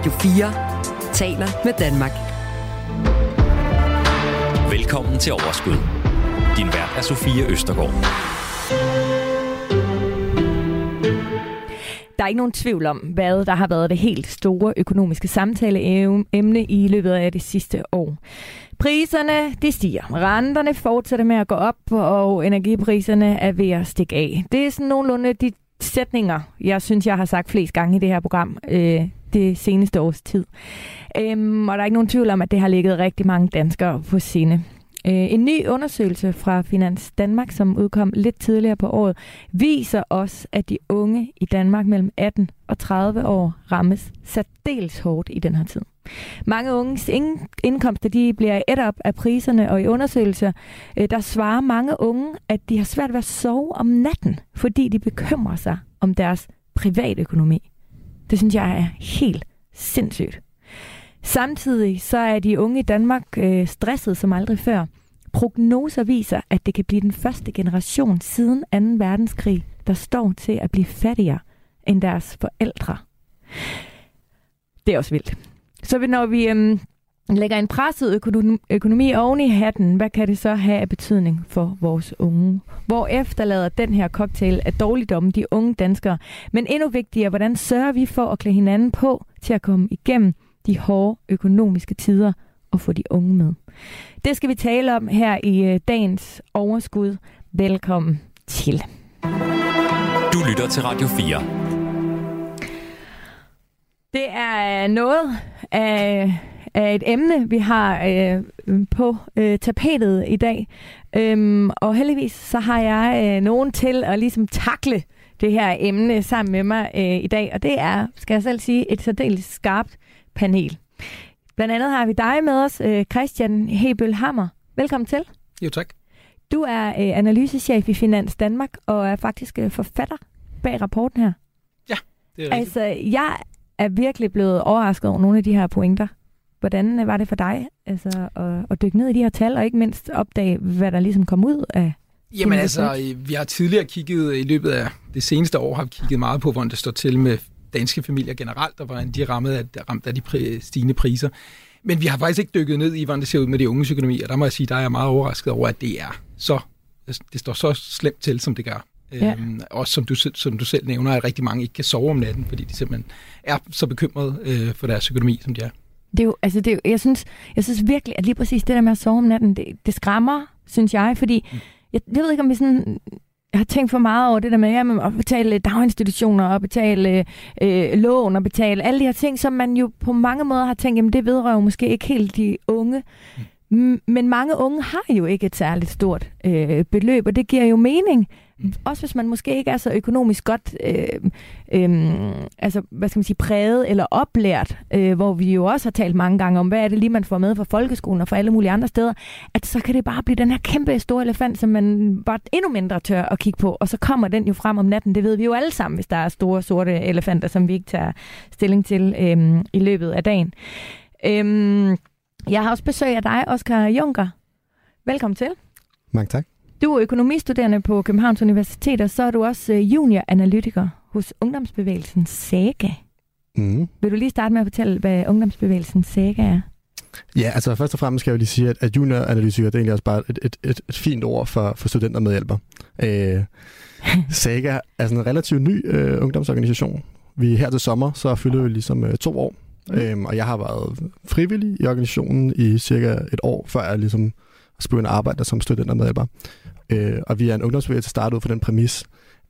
Radio 4 taler med Danmark. Velkommen til Overskud. Din vært er Sofie Østergaard. Der er ikke nogen tvivl om, hvad der har været det helt store økonomiske samtaleemne i løbet af det sidste år. Priserne de stiger, renterne fortsætter med at gå op, og energipriserne er ved at stikke af. Det er sådan nogenlunde de sætninger, jeg synes, jeg har sagt flest gange i det her program øh, det seneste års tid. Øhm, og der er ikke nogen tvivl om, at det har ligget rigtig mange danskere på sinde. Øh, en ny undersøgelse fra Finans Danmark, som udkom lidt tidligere på året, viser også, at de unge i Danmark mellem 18 og 30 år rammes særdeles hårdt i den her tid. Mange unges indkomster de bliver et op af priserne, og i undersøgelser øh, der svarer mange unge, at de har svært ved at sove om natten, fordi de bekymrer sig om deres privatøkonomi. Det synes jeg er helt sindssygt. Samtidig så er de unge i Danmark øh, stresset som aldrig før. Prognoser viser, at det kan blive den første generation siden 2. verdenskrig, der står til at blive fattigere end deres forældre. Det er også vildt. Så når vi øhm, lægger en presset økonomi, økonomi oven i hatten, hvad kan det så have af betydning for vores unge? Hvor efterlader den her cocktail af dårligdom de unge danskere? Men endnu vigtigere, hvordan sørger vi for at klæde hinanden på til at komme igennem de hårde økonomiske tider og få de unge med? Det skal vi tale om her i øh, dagens overskud. Velkommen til. Du lytter til Radio 4. Det er noget af, af et emne, vi har øh, på øh, tapetet i dag. Øhm, og heldigvis så har jeg øh, nogen til at ligesom takle det her emne sammen med mig øh, i dag. Og det er, skal jeg selv sige, et særdeles skarpt panel. Blandt andet har vi dig med os, øh, Christian Hebøl Hammer. Velkommen til. Jo, tak. Du er øh, analysechef i Finans Danmark og er faktisk øh, forfatter bag rapporten her. Ja, det er rigtigt. Altså, jeg er virkelig blevet overrasket over nogle af de her pointer. Hvordan var det for dig altså, at, at dykke ned i de her tal, og ikke mindst opdage, hvad der ligesom kom ud af Jamen altså, vi har tidligere kigget, i løbet af det seneste år, har vi kigget meget på, hvordan det står til med danske familier generelt, og hvordan de er ramt af, ramt af de stigende priser. Men vi har faktisk ikke dykket ned i, hvordan det ser ud med de unges økonomi, og der må jeg sige, der er jeg meget overrasket over, at det er så, det står så slemt til, som det gør. Ja. Øhm, også som du, som du selv nævner, at rigtig mange ikke kan sove om natten, fordi de simpelthen er så bekymrede øh, for deres økonomi, som de er. Det er jo, altså det er jo, jeg, synes, jeg synes virkelig, at lige præcis det der med at sove om natten, det, det skræmmer, synes jeg, fordi mm. jeg, jeg ved ikke, om vi sådan jeg har tænkt for meget over det der med jamen, at betale daginstitutioner og betale øh, lån og betale alle de her ting, som man jo på mange måder har tænkt, jamen det vedrører måske ikke helt de unge. Mm. Men mange unge har jo ikke et særligt stort øh, beløb, og det giver jo mening, også hvis man måske ikke er så økonomisk godt øh, øh, altså, hvad skal man sige, præget eller oplært, øh, hvor vi jo også har talt mange gange om, hvad er det lige, man får med fra folkeskolen og fra alle mulige andre steder, at så kan det bare blive den her kæmpe store elefant, som man bare endnu mindre tør at kigge på, og så kommer den jo frem om natten. Det ved vi jo alle sammen, hvis der er store sorte elefanter, som vi ikke tager stilling til øh, i løbet af dagen. Øh, jeg har også besøg af dig, Oscar Junker. Velkommen til. Mange tak. Du er økonomistuderende på Københavns Universitet, og så er du også øh, junioranalytiker hos Ungdomsbevægelsen Saga. Mm. Vil du lige starte med at fortælle, hvad Ungdomsbevægelsen Saga er? Ja, altså først og fremmest skal jeg jo lige sige, at, at junioranalytiker, det er egentlig også bare et, et, et, et fint ord for, for studenter medhjælper. Øh, Saga er sådan en relativt ny øh, ungdomsorganisation. Vi her til sommer, så fylder vi ligesom øh, to år. Mm. Øhm, og jeg har været frivillig i organisationen i cirka et år, før jeg ligesom begyndte at arbejde som studentermedhjælper. Øh, og vi er en ungdomsbevægelse, startet ud fra den præmis,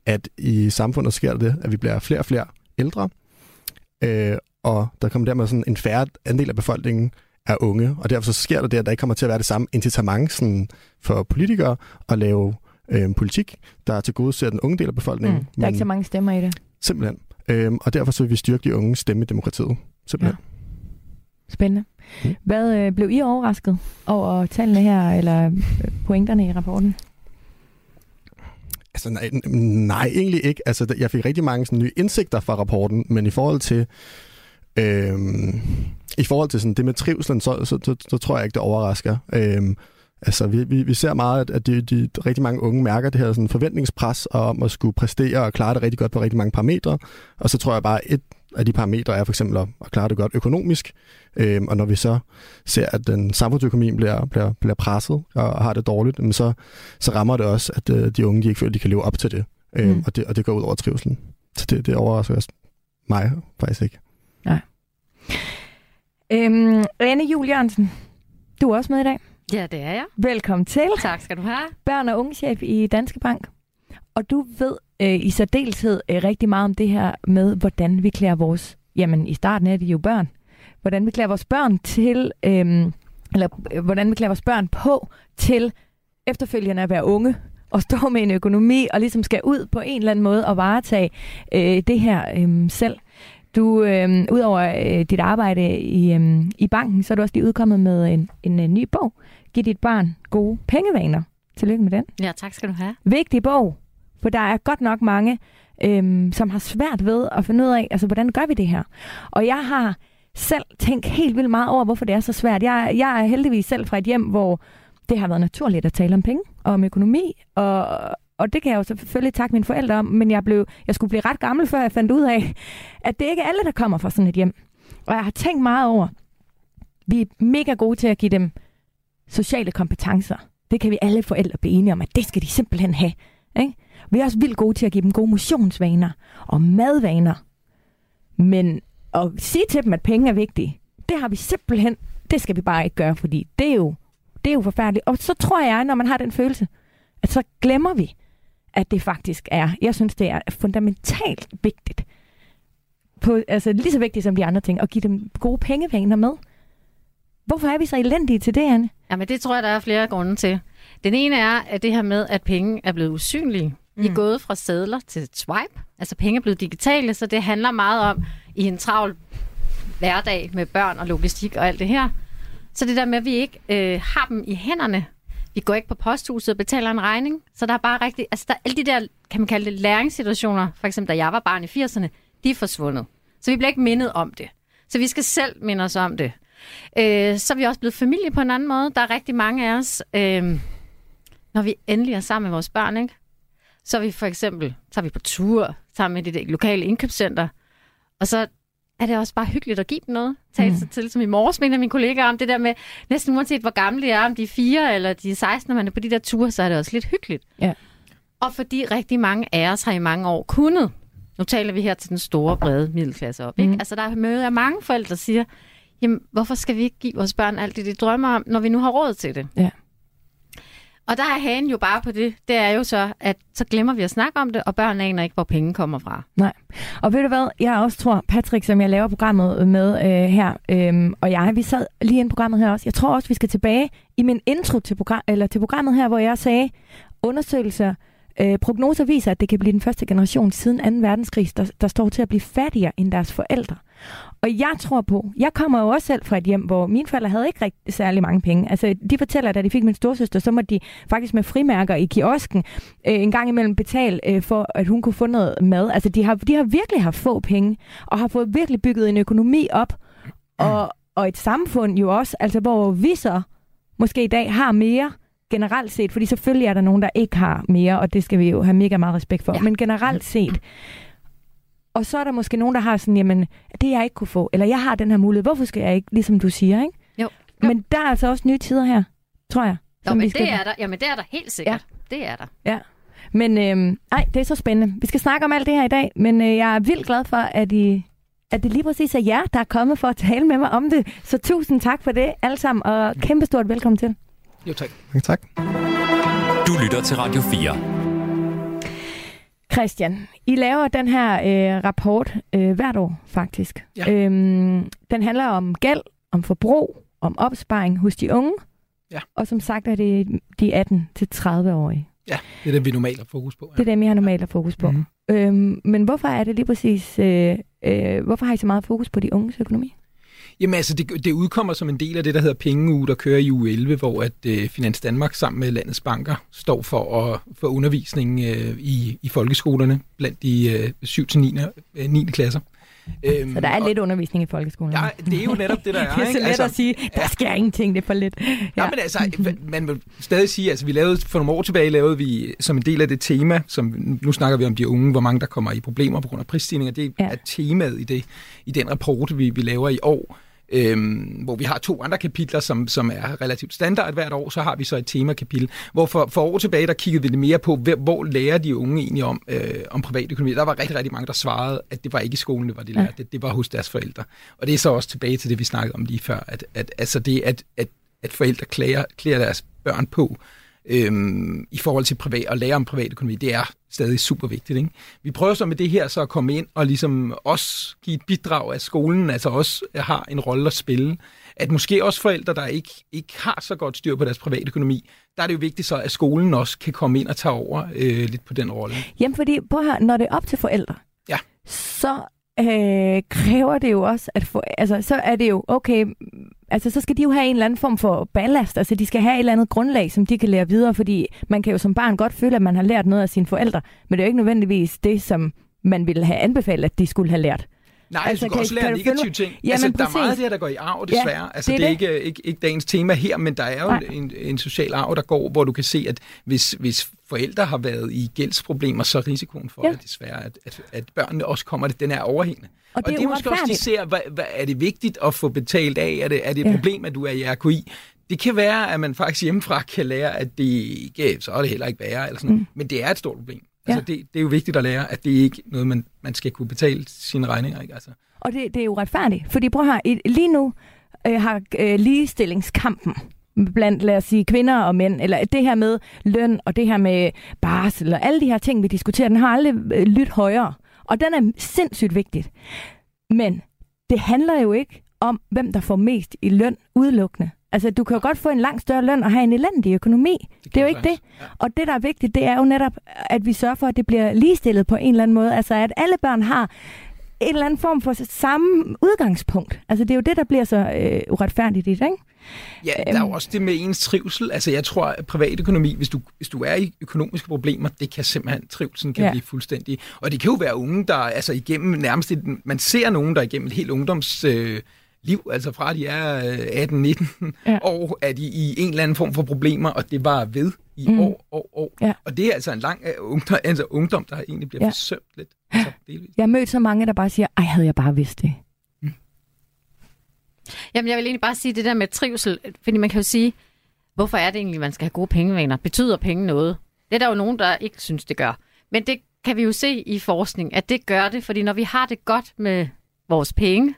at i samfundet sker det, at vi bliver flere og flere ældre, øh, og der kommer dermed sådan en færre andel af befolkningen er unge, og derfor så sker der det, at der ikke kommer til at være det samme incitament sådan, for politikere at lave øh, politik, der til gode ser den unge del af befolkningen. Mm, der er ikke så mange stemmer i det. Simpelthen. Øh, og derfor så vil vi styrke de unge stemme i demokratiet. Simpelthen. Ja. Spændende. Mm. Hvad øh, blev I overrasket over tallene her, eller øh, pointerne i rapporten? Altså, nej, nej, egentlig ikke. Altså, jeg fik rigtig mange sådan, nye indsigter fra rapporten, men i forhold til øhm, i forhold til sådan, det med trivselen, så, så, så, så tror jeg ikke, det overrasker. Øhm, altså, vi, vi, vi ser meget, at de, de, rigtig mange unge mærker det her sådan, forventningspres om at skulle præstere og klare det rigtig godt på rigtig mange parametre. Og så tror jeg bare, et af de parametre er for eksempel at, at klare det godt økonomisk, øh, og når vi så ser, at den samfundsøkonomien bliver, bliver, bliver presset og har det dårligt, så, så rammer det også, at øh, de unge de ikke føler, at de kan leve op til det, øh, mm. og det, og det går ud over trivselen. Så det, det overrasker også mig faktisk ikke. Nej. Øhm, Anne Jul Jørgensen, du er også med i dag. Ja, det er jeg. Velkommen til. Tak skal du have. Børn- og ungechef i Danske Bank. Og du ved øh, i særdeleshed øh, rigtig meget om det her med, hvordan vi klæder vores, jamen i starten er det jo børn, hvordan vi klæder vores børn til, øh, eller øh, hvordan vi klæder vores børn på til efterfølgende at være unge og stå med en økonomi og ligesom skal ud på en eller anden måde og varetage øh, det her øh, selv. Du, øh, udover øh, dit arbejde i, øh, i banken, så er du også lige udkommet med en, en, en ny bog. Giv dit barn gode pengevaner. Tillykke med den. Ja, tak skal du have. Vigtig bog, for der er godt nok mange, øhm, som har svært ved at finde ud af, altså hvordan gør vi det her? Og jeg har selv tænkt helt vildt meget over, hvorfor det er så svært. Jeg, jeg er heldigvis selv fra et hjem, hvor det har været naturligt at tale om penge og om økonomi, og, og det kan jeg jo selvfølgelig takke mine forældre om, men jeg, blev, jeg skulle blive ret gammel, før jeg fandt ud af, at det ikke er alle, der kommer fra sådan et hjem. Og jeg har tænkt meget over, vi er mega gode til at give dem sociale kompetencer. Det kan vi alle forældre blive enige om, at det skal de simpelthen have. Ikke? Vi er også vildt gode til at give dem gode motionsvaner og madvaner. Men at sige til dem, at penge er vigtige, det har vi simpelthen, det skal vi bare ikke gøre, fordi det er jo, det er jo forfærdeligt. Og så tror jeg, når man har den følelse, at så glemmer vi, at det faktisk er, jeg synes, det er fundamentalt vigtigt, på, altså lige så vigtigt som de andre ting, at give dem gode pengevaner med. Hvorfor er vi så elendige til det, Anne? Jamen, det tror jeg, der er flere grunde til. Den ene er, at det her med, at penge er blevet usynlige. Mm. I er gået fra sædler til swipe. Altså penge er blevet digitale, så det handler meget om i en travl hverdag med børn og logistik og alt det her. Så det der med, at vi ikke øh, har dem i hænderne. Vi går ikke på posthuset og betaler en regning. Så der er bare rigtig... Altså der, alle de der, kan man kalde det, læringssituationer, for eksempel da jeg var barn i 80'erne, de er forsvundet. Så vi bliver ikke mindet om det. Så vi skal selv minde os om det. Øh, så er vi også blevet familie på en anden måde. Der er rigtig mange af os, øh, når vi endelig er sammen med vores børn, ikke? Så er vi for eksempel så er vi på tur sammen med det lokale indkøbscenter, og så er det også bare hyggeligt at give dem noget. Tale mm. sig til, som i morges mener mine kollegaer om det der med, næsten uanset hvor gamle de er, om de er fire eller de er 16, når man er på de der ture, så er det også lidt hyggeligt. Ja. Og fordi rigtig mange af os har i mange år kunnet, nu taler vi her til den store, brede middelklasse op, ikke? Mm. Altså der er møder af mange forældre, der siger, jamen hvorfor skal vi ikke give vores børn alt det, de drømmer om, når vi nu har råd til det? Ja. Og der er hagen jo bare på det, det er jo så, at så glemmer vi at snakke om det, og børn aner ikke, hvor penge kommer fra. Nej. Og ved du hvad, jeg også tror, Patrick, som jeg laver programmet med øh, her, øh, og jeg, vi sad lige i programmet her også. Jeg tror også, vi skal tilbage i min intro til, program, eller til programmet her, hvor jeg sagde, undersøgelser, øh, prognoser viser, at det kan blive den første generation siden 2. verdenskrig, der, der står til at blive fattigere end deres forældre. Og jeg tror på, jeg kommer jo også selv fra et hjem, hvor mine forældre havde ikke rigtig særlig mange penge. Altså, de fortæller, at da de fik min storsøster, så måtte de faktisk med frimærker i kiosken øh, en gang imellem betale øh, for, at hun kunne få noget mad. Altså, de har, de har virkelig haft få penge, og har fået virkelig bygget en økonomi op, og, og et samfund jo også, altså hvor vi så måske i dag har mere, generelt set, fordi selvfølgelig er der nogen, der ikke har mere, og det skal vi jo have mega meget respekt for, ja. men generelt set, og så er der måske nogen, der har sådan, jamen, det jeg ikke kunne få, eller jeg har den her mulighed, hvorfor skal jeg ikke, ligesom du siger, ikke? Jo. jo. Men der er altså også nye tider her, tror jeg. Jo, men det er der. Jamen, det er der helt sikkert. Ja. Det er der. Ja. Men øhm, ej, det er så spændende. Vi skal snakke om alt det her i dag, men øh, jeg er vildt glad for, at I at det lige præcis er jer, der er kommet for at tale med mig om det. Så tusind tak for det alle sammen, og kæmpestort velkommen til. Jo, tak. Ja, tak. Du lytter til Radio 4. Christian, I laver den her øh, rapport øh, hvert år faktisk. Ja. Øhm, den handler om gæld, om forbrug, om opsparing hos de unge. Ja. Og som sagt er det de 18-30-årige. Ja, det er det, vi normalt har fokus på. Ja. Det er dem, I har normalt har fokus på. Mm. Øhm, men hvorfor er det lige præcis, øh, øh, hvorfor har I så meget fokus på de unges økonomi? Jamen altså, det, det udkommer som en del af det, der hedder pengeuge, der kører i uge 11, hvor at øh, Finans Danmark sammen med landets banker står for, at, for undervisning øh, i, i folkeskolerne blandt de øh, 7-9. Øh, 9. klasser. Øhm, Så der er og- lidt undervisning i folkeskolen. Ja, det er jo netop det, der er. det er så ikke? let Altså, at sige, der sker ingenting, det er for lidt. Ja, men altså, man vil stadig sige, altså vi lavede, for nogle år tilbage lavede vi som en del af det tema, som nu snakker vi om de unge, hvor mange der kommer i problemer på grund af prisstigninger, det Ja. er temaet i, det, i den rapport, vi, vi laver i år, øhm, hvor vi har to andre kapitler, som, som er relativt standard hvert år, så har vi så et temakapitel, hvor for, for år tilbage, der kiggede vi lidt mere på, hvor, hvor lærer de unge egentlig om, øh, om privatøkonomi. Der var rigtig, rigtig mange, der svarede, at det var ikke i skolen, det var de lærte, det, det var hos deres forældre. Og det er så også tilbage til det, vi snakkede om lige før, at, at altså det, at, at, at forældre klæder, klæder deres børn på, øhm, i forhold til privat, at lære om privatøkonomi, det er stadig super vigtigt. Ikke? Vi prøver så med det her så at komme ind og ligesom også give et bidrag, at skolen altså også har en rolle at spille. At måske også forældre, der ikke, ikke har så godt styr på deres privatøkonomi, der er det jo vigtigt så, at skolen også kan komme ind og tage over øh, lidt på den rolle. Jamen, fordi, prøv her, når det er op til forældre, Ja. så øh, kræver det jo også, at for, altså, så er det jo, okay, altså, så skal de jo have en eller anden form for ballast, altså, de skal have et eller andet grundlag, som de kan lære videre, fordi man kan jo som barn godt føle, at man har lært noget af sine forældre, men det er jo ikke nødvendigvis det, som man ville have anbefalet, at de skulle have lært. Nej, Altså, du kan kan også lære kan negative mig? ting. Jamen, altså, der er præcis. meget af det her, der går i arv, desværre. Ja, altså, det det er er, ikke, ikke, ikke dagens tema her, men der er jo Nej. en, en social arv, der går, hvor du kan se, at hvis, hvis forældre har været i gældsproblemer, så er risikoen for, Ja. at desværre, at, at, at børnene også kommer, det, den er overhængende. Og det er det er måske også, de ser, hvad, hvad, er det vigtigt at få betalt af? Er det, er det et ja. problem, at du er i RKI? Det kan være, at man faktisk hjemmefra kan lære, at det ikke, så er det heller ikke værre, eller sådan mm. men det er et stort problem. Altså, Ja. det, det er jo vigtigt at lære, at det ikke er noget, man, man skal kunne betale sine regninger. Ikke? Altså. Og det, det er jo retfærdigt, fordi prøv her, lige nu øh, har øh, ligestillingskampen blandt, lad os sige, kvinder og mænd, eller det her med løn, og det her med barsel, og alle de her ting, vi diskuterer, den har aldrig øh, lyttet højere. Og den er sindssygt vigtigt. Men det handler jo ikke om, hvem der får mest i løn udelukkende. Altså, du kan jo godt få en langt større løn og have en elendig økonomi. Det, det er jo ikke det. Ja. Og det, der er vigtigt, det er jo netop, at vi sørger for, at det bliver ligestillet på en eller anden måde. Altså, at alle børn har en eller anden form for samme udgangspunkt. Altså, det er jo det, der bliver så øh, uretfærdigt i det, ikke? Ja, der er jo Øhm. også det med ens trivsel. Altså, jeg tror, at privatøkonomi, hvis du, hvis du er i økonomiske problemer, det kan simpelthen, trivselen kan Ja. ja. blive fuldstændig. Og det kan jo være unge, der altså igennem nærmest, et, man ser nogen, der igennem et helt ungdoms... Øh, liv, altså fra de er øh, 18-19 Ja. ja. år, er de i en eller anden form for problemer, og det var ved i Mm. mm. år, år, år. Ja. Og det er altså en lang øh, ungdom, altså ungdom der egentlig bliver Ja. forsømt lidt. Altså, delvis. Jeg har mødt så mange, der bare siger, ej, havde jeg bare vidst det. Jamen, jeg vil egentlig bare sige det der med trivsel, fordi man kan jo sige, hvorfor er det egentlig, man skal have gode pengevaner? Betyder penge noget? Det er der jo nogen, der ikke synes, det gør. Men det kan vi jo se i forskning, at det gør det, fordi når vi har det godt med vores penge,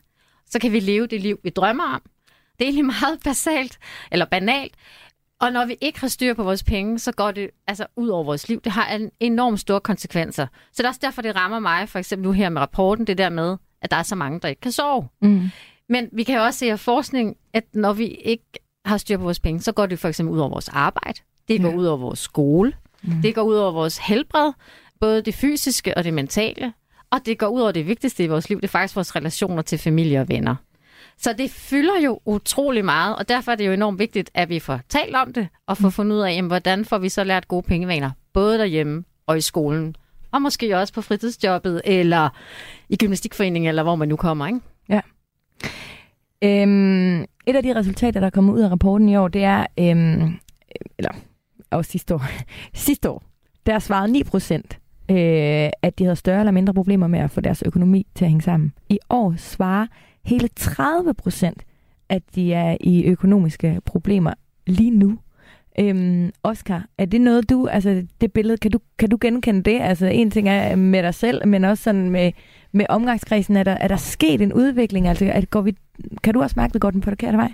så kan vi leve det liv, vi drømmer om. Det er egentlig meget basalt, eller banalt. Og når vi ikke har styr på vores penge, så går det altså ud over vores liv. Det har en enormt store konsekvenser. Så det er også derfor, det rammer mig, for eksempel nu her med rapporten, det der med, at der er så mange, der ikke kan sove. Mm. Men vi kan jo også se af forskning, at når vi ikke har styr på vores penge, så går det for eksempel ud over vores arbejde. Det går Ja. ud over vores skole. Mm. Det går ud over vores helbred. Både det fysiske og det mentale. Og det går ud over det vigtigste i vores liv. Det er faktisk vores relationer til familie og venner. Så det fylder jo utrolig meget, og derfor er det jo enormt vigtigt, at vi får talt om det, og får fundet ud af, jamen, hvordan får vi så lært gode pengevaner, både derhjemme og i skolen, og måske også på fritidsjobbet, eller i gymnastikforeningen, eller hvor man nu kommer, ikke? Øhm, et af de resultater, der kommer ud af rapporten i år, det er, øhm, eller også sidste år, sidste år, der svarede 9 procent, øh, at de havde større eller mindre problemer med at få deres økonomi til at hænge sammen. I år svarer hele 30 procent, at de er i økonomiske problemer lige nu. Øhm, Oscar, er det noget du, altså det billede, kan du, kan du genkende det? Altså en ting er med dig selv, men også sådan med, med omgangskredsen, er der, er der sket en udvikling? Altså at går vi, kan du også mærke, at vi går den på forkerte vej?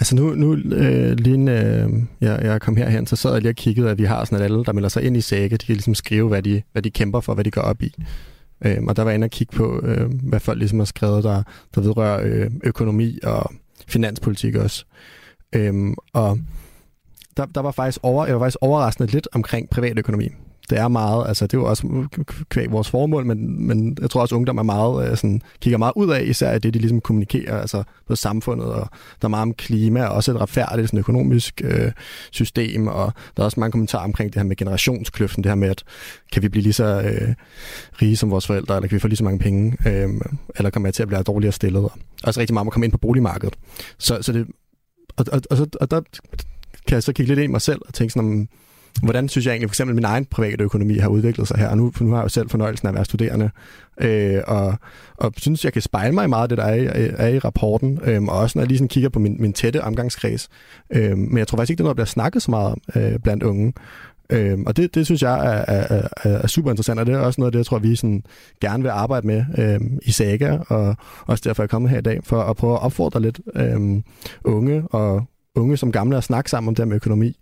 Altså nu, nu øh, lige inden øh, jeg, jeg kom herhen, så sad jeg lige og kiggede, at vi har sådan, at alle, der melder sig ind i sække, de kan ligesom skrive, hvad de, hvad de kæmper for, hvad de går op i. Øh, og der var jeg inde og kigge på, øh, hvad folk ligesom har skrevet, der, der vedrører øh, økonomi og finanspolitik også. Øh, og der, der var faktisk over, jeg var faktisk overraskende lidt omkring privatøkonomi det er meget, altså det er jo også kvæg vores formål, men, men jeg tror også, at ungdom er meget, øh, sådan, kigger meget ud af, især det, de ligesom kommunikerer altså på samfundet, og der er meget om klima, og også et retfærdigt sådan, økonomisk øh, system, og der er også mange kommentarer omkring det her med generationskløften, det her med, at kan vi blive lige så øh, rige som vores forældre, eller kan vi få lige så mange penge, øh, eller kommer jeg til at blive dårligere stillet, og også rigtig meget om at komme ind på boligmarkedet. Så, så det, og, og, og, så, og der kan jeg så kigge lidt ind i mig selv og tænke sådan om, hvordan synes jeg egentlig for eksempel min egen private økonomi har udviklet sig her. Og nu, nu har jeg jo selv fornøjelsen af at være studerende, øh, og, og synes, jeg kan spejle mig meget af det, der er, er i rapporten, øh, og også når jeg lige sådan kigger på min, min tætte omgangskreds. Øh, men jeg tror faktisk ikke, det er noget, der bliver snakket så meget om øh, blandt unge. Øh, og det, det synes jeg er, er, er, er super interessant, og det er også noget af det, jeg tror, vi sådan gerne vil arbejde med øh, i Saga, og også derfor er jeg kommet her i dag, for at prøve at opfordre lidt øh, unge og unge som gamle at snakke sammen om det med økonomi.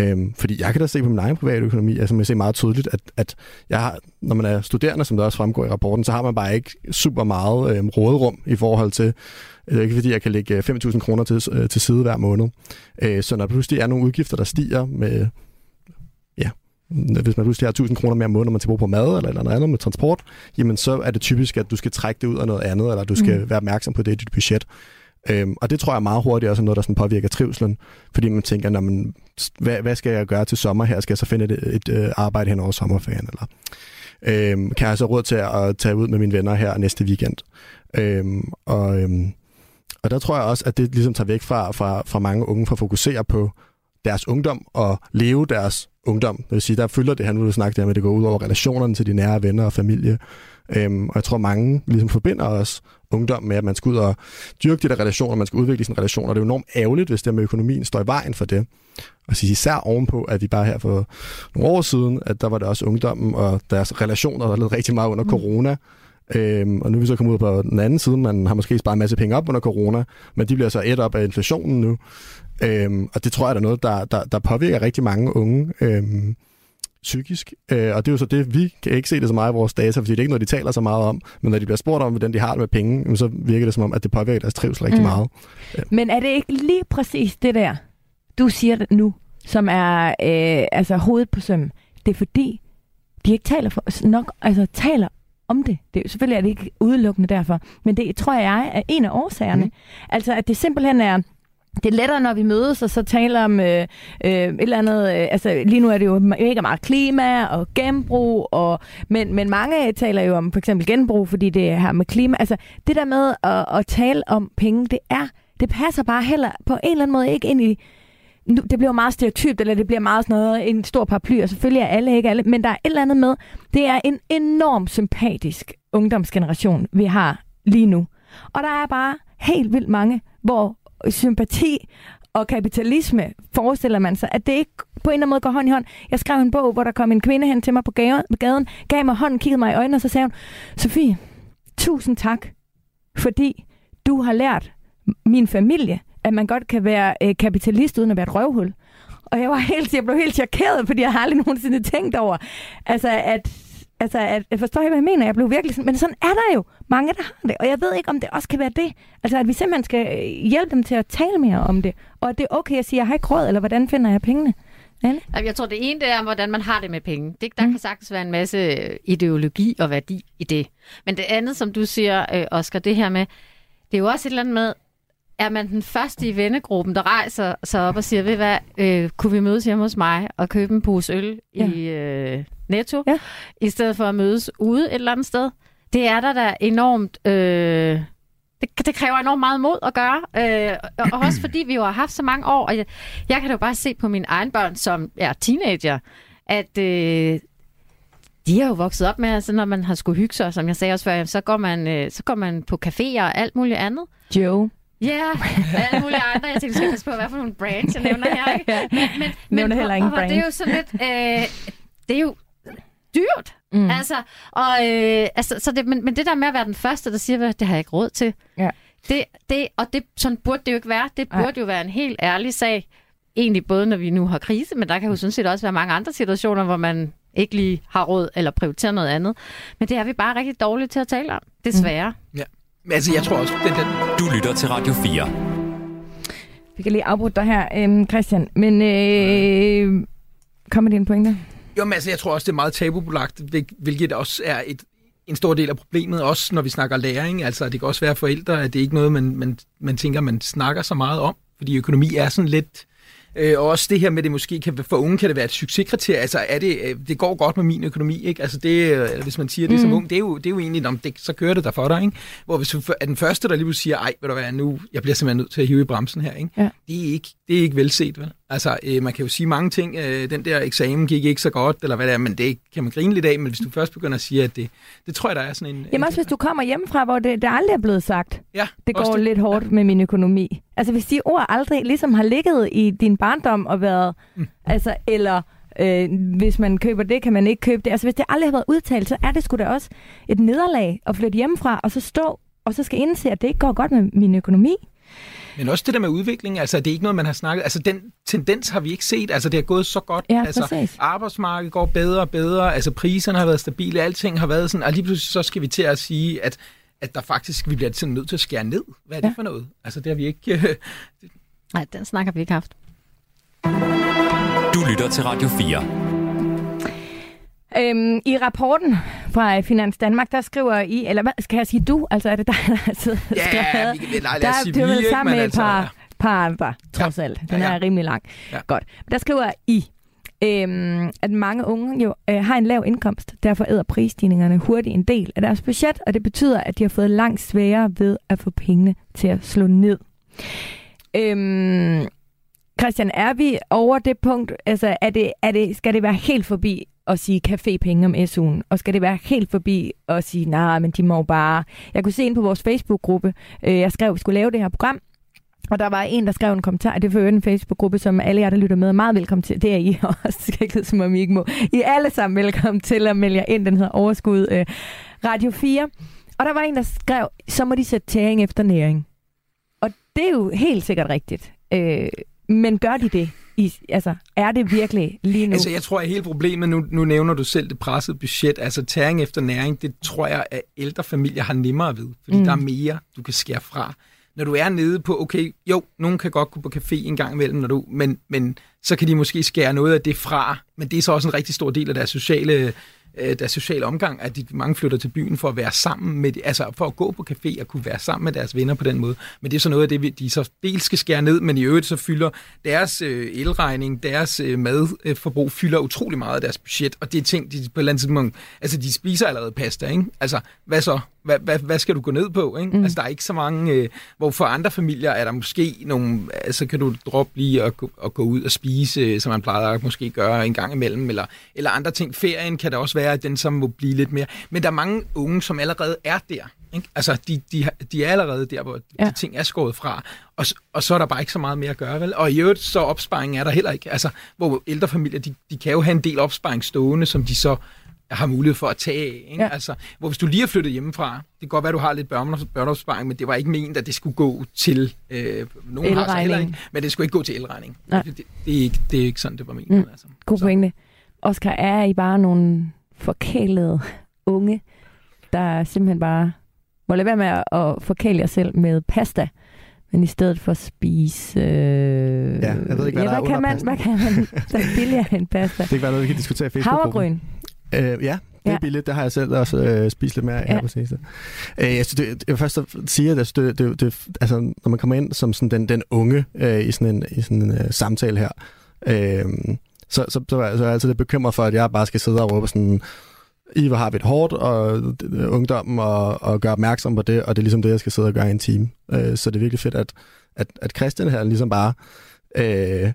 Øhm, fordi jeg kan da se på min egen private økonomi, altså man ser meget tydeligt, at, at jeg har, når man er studerende, som der også fremgår i rapporten, så har man bare ikke super meget øhm, råderum i forhold til, det er ikke fordi, jeg kan lægge 5.000 kroner til, øh, til side hver måned. Øh, så når pludselig er nogle udgifter, der stiger med, ja, hvis man pludselig har 1000 kroner mere om måneden, når man til på mad eller, eller noget andet med transport, jamen så er det typisk, at du skal trække det ud af noget andet, eller du skal mm. være opmærksom på det i dit budget. Øhm, og det tror jeg meget hurtigt også er noget, der sådan påvirker trivselen, fordi man tænker, når man, hvad, hvad skal jeg gøre til sommer her? Skal jeg så finde et, et, et arbejde hen over sommerferien? Eller, øhm, kan jeg så råd til at tage ud med mine venner her næste weekend? Øhm, og, øhm, og der tror jeg også, at det ligesom tager væk fra, fra, fra mange unge for at fokusere på deres ungdom og leve deres ungdom. Det vil sige, der fylder det, han ville snakke der med, at det går ud over relationerne til de nære venner og familie. Øhm, og jeg tror, mange ligesom forbinder os ungdom med, at man skal ud og dyrke de der relationer, man skal udvikle sine relationer. Det er jo enormt ærgerligt, hvis det med økonomien står i vejen for det. Og så især ovenpå, at vi bare her for nogle år siden, at der var det også ungdommen og deres relationer, der led rigtig meget under mm. corona. Øhm, og nu er vi så kommet ud på den anden side, man har måske sparet en masse penge op under corona, men de bliver så et op af inflationen nu. Øhm, og det tror jeg er noget, der, der, der påvirker rigtig mange unge. Øhm, psykisk. Øh, og det er jo så det, vi kan ikke se det så meget i vores data, fordi det er ikke noget, de taler så meget om. Men når de bliver spurgt om, hvordan de har det med penge, så virker det som om, at det påvirker deres trivsel rigtig mm. meget. Ja. Men er det ikke lige præcis det der, du siger det nu, som er øh, altså hovedet på søm? Det er fordi, de ikke taler for, nok, altså taler om det. det er, selvfølgelig er det ikke udelukkende derfor, men det tror jeg er en af årsagerne. Mm. Altså, at det simpelthen er det er lettere, når vi mødes og så taler om øh, øh, et eller andet... Øh, altså, lige nu er det jo mega meget klima og genbrug, og, men, men mange taler jo om for eksempel genbrug, fordi det er her med klima. Altså, det der med at, at tale om penge, det er... Det passer bare heller på en eller anden måde ikke ind i... Nu, det bliver meget stereotypt, eller det bliver meget sådan noget, en stor paraply, og selvfølgelig er alle ikke alle, men der er et eller andet med, det er en enorm sympatisk ungdomsgeneration, vi har lige nu. Og der er bare helt vildt mange, hvor sympati og kapitalisme, forestiller man sig, at det ikke på en eller anden måde går hånd i hånd. Jeg skrev en bog, hvor der kom en kvinde hen til mig på gaden, gav mig hånden, kiggede mig i øjnene, og så sagde hun, Sofie, tusind tak, fordi du har lært min familie, at man godt kan være øh, kapitalist uden at være et røvhul. Og jeg var helt, jeg blev helt chokeret, fordi jeg har aldrig nogensinde tænkt over, altså at Altså, at, jeg forstår ikke, hvad jeg mener. Jeg blev virkelig sådan, men sådan er der jo mange, der har det. Og jeg ved ikke, om det også kan være det. Altså, at vi simpelthen skal øh, hjælpe dem til at tale mere om det. Og at det er okay at sige, jeg har ikke råd, eller hvordan finder jeg pengene? Anne? Jeg tror, det ene det er, hvordan man har det med penge. Det, der mm. kan sagtens være en masse øh, ideologi og værdi i det. Men det andet, som du siger, øh, Oscar, det her med, det er jo også et eller andet med, er man den første i vennegruppen, der rejser sig op og siger, ved hvad, øh, kunne vi mødes hjemme hos mig og købe en pose øl ja. i øh, Netto, ja. i stedet for at mødes ude et eller andet sted? Det er der da enormt... Øh, det, det kræver enormt meget mod at gøre, øh, og, og også fordi vi jo har haft så mange år, og jeg, jeg kan jo bare se på mine egne børn, som er teenager, at øh, de har jo vokset op med, altså når man har skulle hygge sig, som jeg sagde også før, så går man, øh, så går man på caféer og alt muligt andet. Joe. Ja, yeah, alle mulige andre. Jeg tænkte, du skal passe på, hvad for nogle brands jeg nævner her. Ikke? Men, men, nævner men, heller ingen brand. Det er jo sådan lidt... Øh, det er jo dyrt. Mm. Altså, og, øh, altså, så det, men, men det der med at være den første, der siger, det har jeg ikke råd til. Ja. Det, det, og det, sådan burde det jo ikke være. Det burde ja. jo være en helt ærlig sag. Egentlig både, når vi nu har krise, men der kan jo sådan set også være mange andre situationer, hvor man ikke lige har råd eller prioriterer noget andet. Men det er vi bare rigtig dårlige til at tale om, desværre. Mm. Ja. Altså, jeg tror også, den der... Du lytter til Radio 4. Vi kan lige afbryde dig her, øhm, Christian. Men øh, kom med dine pointe. Jo, men altså, jeg tror også, det er meget tabubelagt, hvil- hvilket også er et, en stor del af problemet, også når vi snakker læring. Altså, det kan også være forældre, at det er ikke noget, man, man, man tænker, man snakker så meget om, fordi økonomi er sådan lidt... Øh, og også det her med, det måske kan, for unge kan det være et succeskriterie. Altså, er det, øh, det går godt med min økonomi, ikke? Altså, det, øh, eller hvis man siger det mm. som ung, det er jo, det er jo egentlig, om det, så kører det der for dig, ikke? Hvor hvis du er den første, der lige pludselig siger, ej, ved du hvad, nu, jeg bliver simpelthen nødt til at hive i bremsen her, ikke? Ja. Det, er ikke, det er ikke velset, vel? Altså, øh, man kan jo sige mange ting. Øh, den der eksamen gik ikke så godt, eller hvad det er, men det kan man grine lidt af. Men hvis du først begynder at sige, at det, det tror jeg, der er sådan en... Jamen også hvis du kommer hjemmefra, hvor det, det aldrig er blevet sagt. ja, Det går lidt hårdt ja. med min økonomi. Altså hvis de ord aldrig ligesom har ligget i din barndom og været, mm. altså, eller øh, hvis man køber det, kan man ikke købe det. Altså hvis det aldrig har været udtalt, så er det sgu da også et nederlag at flytte hjemmefra, og så stå, og så skal indse, at det ikke går godt med min økonomi. Men også det der med udvikling, altså det er ikke noget, man har snakket... Altså den tendens har vi ikke set, altså det har gået så godt. Ja, altså, præcis. arbejdsmarkedet går bedre og bedre, altså priserne har været stabile, alting har været sådan, og lige pludselig så skal vi til at sige, at at der faktisk, vi bliver sådan nødt til at skære ned. Hvad er det Ja. for noget? Altså, det har vi ikke... Øh, Nej, den snakker vi ikke haft. Du lytter til Radio 4. Øhm, I rapporten fra Finans Danmark, der skriver I, eller hvad skal jeg sige du? Altså er det dig, der har siddet og ja, skrevet? vi kan, nej, Der lad os er sige du vi, ved, ikke? sammen Men med et altså, par, par andre, trods alt. Den Ja, ja. er rimelig lang. Ja. Godt. Der skriver I, øhm, at mange unge jo øh, har en lav indkomst. Derfor æder prisstigningerne hurtigt en del af deres budget, og det betyder, at de har fået langt sværere ved at få pengene til at slå ned. Øhm, Christian, er vi over det punkt? Altså, er det, er det, skal det være helt forbi at sige cafépenge om SU'en? Og skal det være helt forbi at sige, nej, nah, men de må bare... Jeg kunne se ind på vores Facebook-gruppe, øh, jeg skrev, at vi skulle lave det her program, og der var en, der skrev en kommentar, det er for en Facebook-gruppe, som alle jer, der lytter med, er meget velkommen til. Det er I også, det skal ikke lyde, som om I ikke må. I er alle sammen velkommen til at melde jer ind, den hedder Overskud øh, Radio 4. Og der var en, der skrev, så må de sætte tæring efter næring. Og det er jo helt sikkert rigtigt. Øh, men gør de det? I, altså, er det virkelig lige nu? Altså, jeg tror, at hele problemet, nu, nu nævner du selv det pressede budget, altså tæring efter næring, det tror jeg, at ældre familier har nemmere ved, fordi Mm. mm. der er mere, du kan skære fra. Når du er nede på, okay, jo, nogen kan godt gå på café en gang imellem, når du, men, men så kan de måske skære noget af det fra, men det er så også en rigtig stor del af deres sociale, øh, deres sociale omgang, at de mange flytter til byen for at være sammen med, de- altså for at gå på café og kunne være sammen med deres venner på den måde. Men det er så noget af det, vi- de så dels skal skære ned, men i øvrigt så fylder deres øh, elregning, deres øh, madforbrug fylder utrolig meget af deres budget, og det er ting, de på et eller andet tidspunkt, altså de spiser allerede pasta, ikke? Altså, hvad så? Hvad, hvad, hvad skal du gå ned på, ikke? Mm. Altså, der er ikke så mange, øh, hvor for andre familier er der måske nogle, altså kan du droppe lige gå- at gå ud og spise, øh, som man plejer at måske gøre en gang imellem, eller, eller andre ting. Ferien kan der også være, at den så må blive lidt mere. Men der er mange unge, som allerede er der. Ikke? Altså, de, de, de er allerede der, hvor Ja. de ting er skåret fra. Og, og så er der bare ikke så meget mere at gøre, vel? Og i øvrigt, så opsparing er der heller ikke. Altså, hvor ældre familier, de, de kan jo have en del opsparing stående, som de så har mulighed for at tage af. Ikke? Ja. Ja. Altså, hvor hvis du lige er flyttet hjemmefra, det kan godt være, at du har lidt børne- børneopsparing, men det var ikke ment, at det skulle gå til... Øh, nogen har så heller ikke, men det skulle ikke gå til elregning. Nej. Det, det, er ikke, det er ikke sådan, det var ment. Mm. Altså. God Så- pointe. Oscar, er I bare nogle forkælede unge, der simpelthen bare må lade være med at- forkæle jer selv med pasta, men i stedet for at spise... Øh... Ja, jeg ved ikke, hvad der er hvad kan under man, hvad kan man, der er billigere end pasta? Det kan være noget, vi kan diskutere i Facebook-gruppen. Havregryn. Øh, ja, det er billigt. Det har jeg selv også øh, spist lidt mere af Ja. seneste. Øh, jeg, synes, det, jeg vil først sige, at synes, det, det, det, altså, når man kommer ind som sådan den, den unge øh, i sådan en, i sådan en øh, samtale her, øh, så, så, så, er så er jeg altid lidt bekymret for, at jeg bare skal sidde og råbe sådan, i hvor har vi det hårdt, og øh, ungdommen, og, og gøre opmærksom på det, og det er ligesom det, jeg skal sidde og gøre i en time. Øh, så det er virkelig fedt, at, at, at Christian her ligesom bare øh,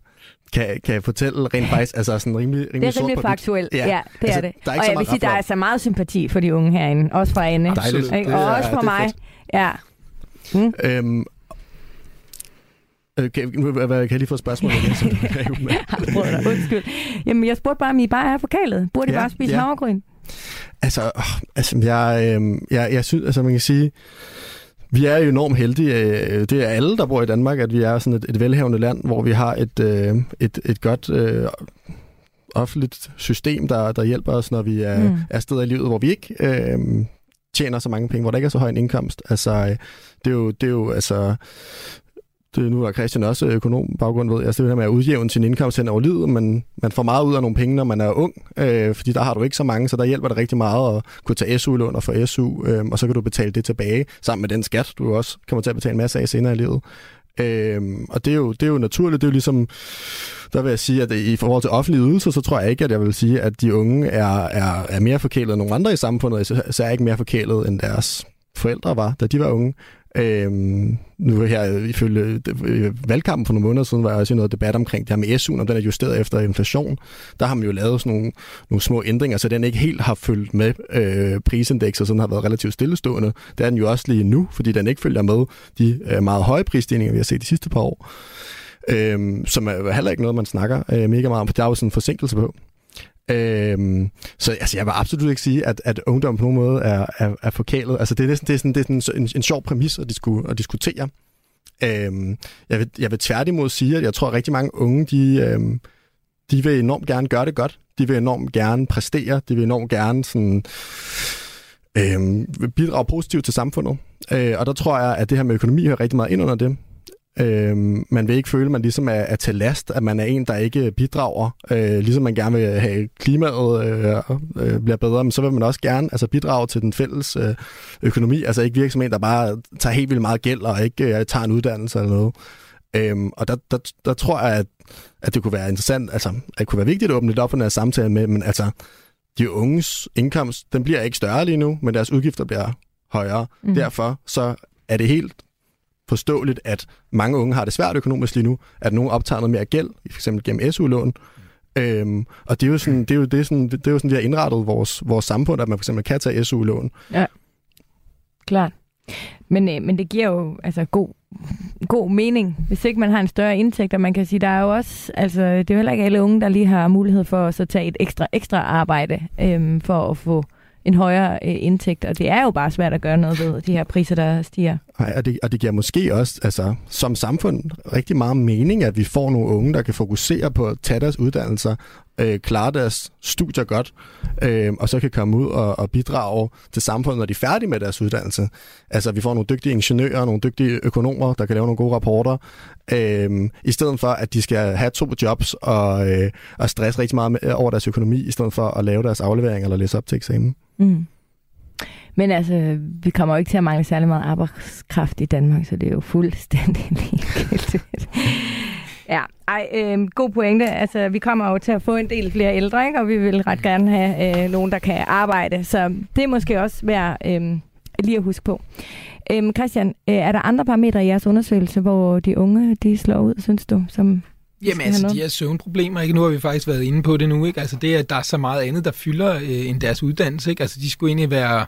kan, kan fortælle rent faktisk, altså sådan rimelig, rimelig Det er rimelig faktuelt. Ja, Ja. det Altså, er det. der er ikke og så jeg vil meget sige, der er altså meget sympati for de unge herinde. Også fra Anne. Dejligt. Ikke? Og også er mig. Ja. Mm. Øhm, øh, kan, kan jeg lige få et spørgsmål igen? Som du. Undskyld. Jamen, jeg spurgte bare, om I bare er forkælet. Burde I Ja, bare spise ja. havregryn? altså, øh, altså jeg, øh, jeg, jeg synes, altså man kan sige, vi er jo enormt heldige. øh, Det er alle, der bor i Danmark, at vi er sådan et, et velhavende land, hvor vi har et, øh, et, et godt øh, offentligt system, der, der hjælper os, når vi er, Mm. er steder i livet, hvor vi ikke øh, tjener så mange penge, hvor der ikke er så høj en indkomst. Altså, øh, det er jo, det er jo altså det nu er Christian også øh, økonom baggrund ved, altså det der med at udjævne sin indkomst hen over livet, men man får meget ud af nogle penge, når man er ung, øh, fordi der har du ikke så mange, så der hjælper det rigtig meget at kunne tage SU-lån og få SU, øh, og så kan du betale det tilbage sammen med den skat, du også kommer til at betale en masse af senere i livet. Øhm, og det er, jo, det er jo naturligt. Det er jo ligesom, der vil jeg sige, at i forhold til offentlige ydelser, så tror jeg ikke, at jeg vil sige, at de unge er, er, er mere forkælet end nogle andre i samfundet, så er ikke mere forkælet end deres forældre var, da de var unge. Øhm, nu her, ifølge øh, valgkampen for nogle måneder siden, var jeg også i noget debat omkring det her med SU'en, om den er justeret efter inflation. Der har man jo lavet sådan nogle, nogle små ændringer, så den ikke helt har fulgt med øh, prisindekset, så den har været relativt stillestående. Det er den jo også lige nu, fordi den ikke følger med de øh, meget høje prisstigninger, vi har set de sidste par år. Øhm, som er heller ikke noget, man snakker øh, mega meget om, for der er jo sådan en forsinkelse på. Øhm, så altså, jeg vil absolut ikke sige, at, at ungdom på nogen måde er, er, er forkælet. Altså, det er næsten det er sådan, det er sådan en, en sjov præmis at, disku, at diskutere. Øhm, jeg, vil, jeg vil tværtimod sige, at jeg tror, at rigtig mange unge, de, øhm, de vil enormt gerne gøre det godt. De vil enormt gerne præstere. De vil enormt gerne sådan, øhm, bidrage positivt til samfundet. Øh, og der tror jeg, at det her med økonomi hører rigtig meget ind under det. Øhm, man vil ikke føle, at man ligesom er, er til last, at man er en, der ikke bidrager, øh, ligesom man gerne vil have klimaet øh, øh, bliver bedre, men så vil man også gerne altså, bidrage til den fælles øh, økonomi, altså ikke virke som en, der bare tager helt vildt meget gæld og ikke øh, tager en uddannelse eller noget. Øhm, og der, der, der tror jeg, at, at det kunne være interessant, altså at det kunne være vigtigt at åbne lidt op for den her samtale med, men altså de unges indkomst, den bliver ikke større lige nu, men deres udgifter bliver højere. Mm. Derfor så er det helt forståeligt, at mange unge har det svært økonomisk lige nu, at nogen optager noget mere gæld, f.eks. gennem SU-lån. Øhm, og det er jo sådan, det er jo, det er sådan, det er jo sådan, vi har indrettet vores, vores samfund, at man f.eks. kan tage SU-lån. Ja, klart. Men, øh, men det giver jo altså god, god mening, hvis ikke man har en større indtægt, og man kan sige, der er jo også, altså det er jo heller ikke alle unge, der lige har mulighed for at så tage et ekstra, ekstra arbejde øh, for at få en højere øh, indtægt, og det er jo bare svært at gøre noget ved de her priser, der stiger. Nej, og det, og det giver måske også altså, som samfund rigtig meget mening, at vi får nogle unge, der kan fokusere på at tage deres uddannelser, øh, klarer deres studier godt, øh, og så kan komme ud og, og bidrage til samfundet, når de er færdige med deres uddannelse. Altså, vi får nogle dygtige ingeniører, nogle dygtige økonomer, der kan lave nogle gode rapporter, øh, i stedet for, at de skal have to jobs og, øh, og stresse rigtig meget med, over deres økonomi, i stedet for at lave deres aflevering eller læse op til eksamen. Mm. Men altså, vi kommer jo ikke til at mangle særlig meget arbejdskraft i Danmark, så det er jo fuldstændig ligegyldigt. Ja, ej, øh, god pointe. Altså, vi kommer jo til at få en del flere ældre, ikke? og vi vil ret gerne have øh, nogen, der kan arbejde. Så det er måske også værd øh, lige at huske på. Øh, Christian, øh, er der andre parametre i jeres undersøgelse, hvor de unge de slår ud, synes du, som Jamen altså, de her søvnproblemer, ikke? nu har vi faktisk været inde på det nu, ikke? Altså det, at der er så meget andet, der fylder øh, end deres uddannelse, ikke? Altså de skulle egentlig være,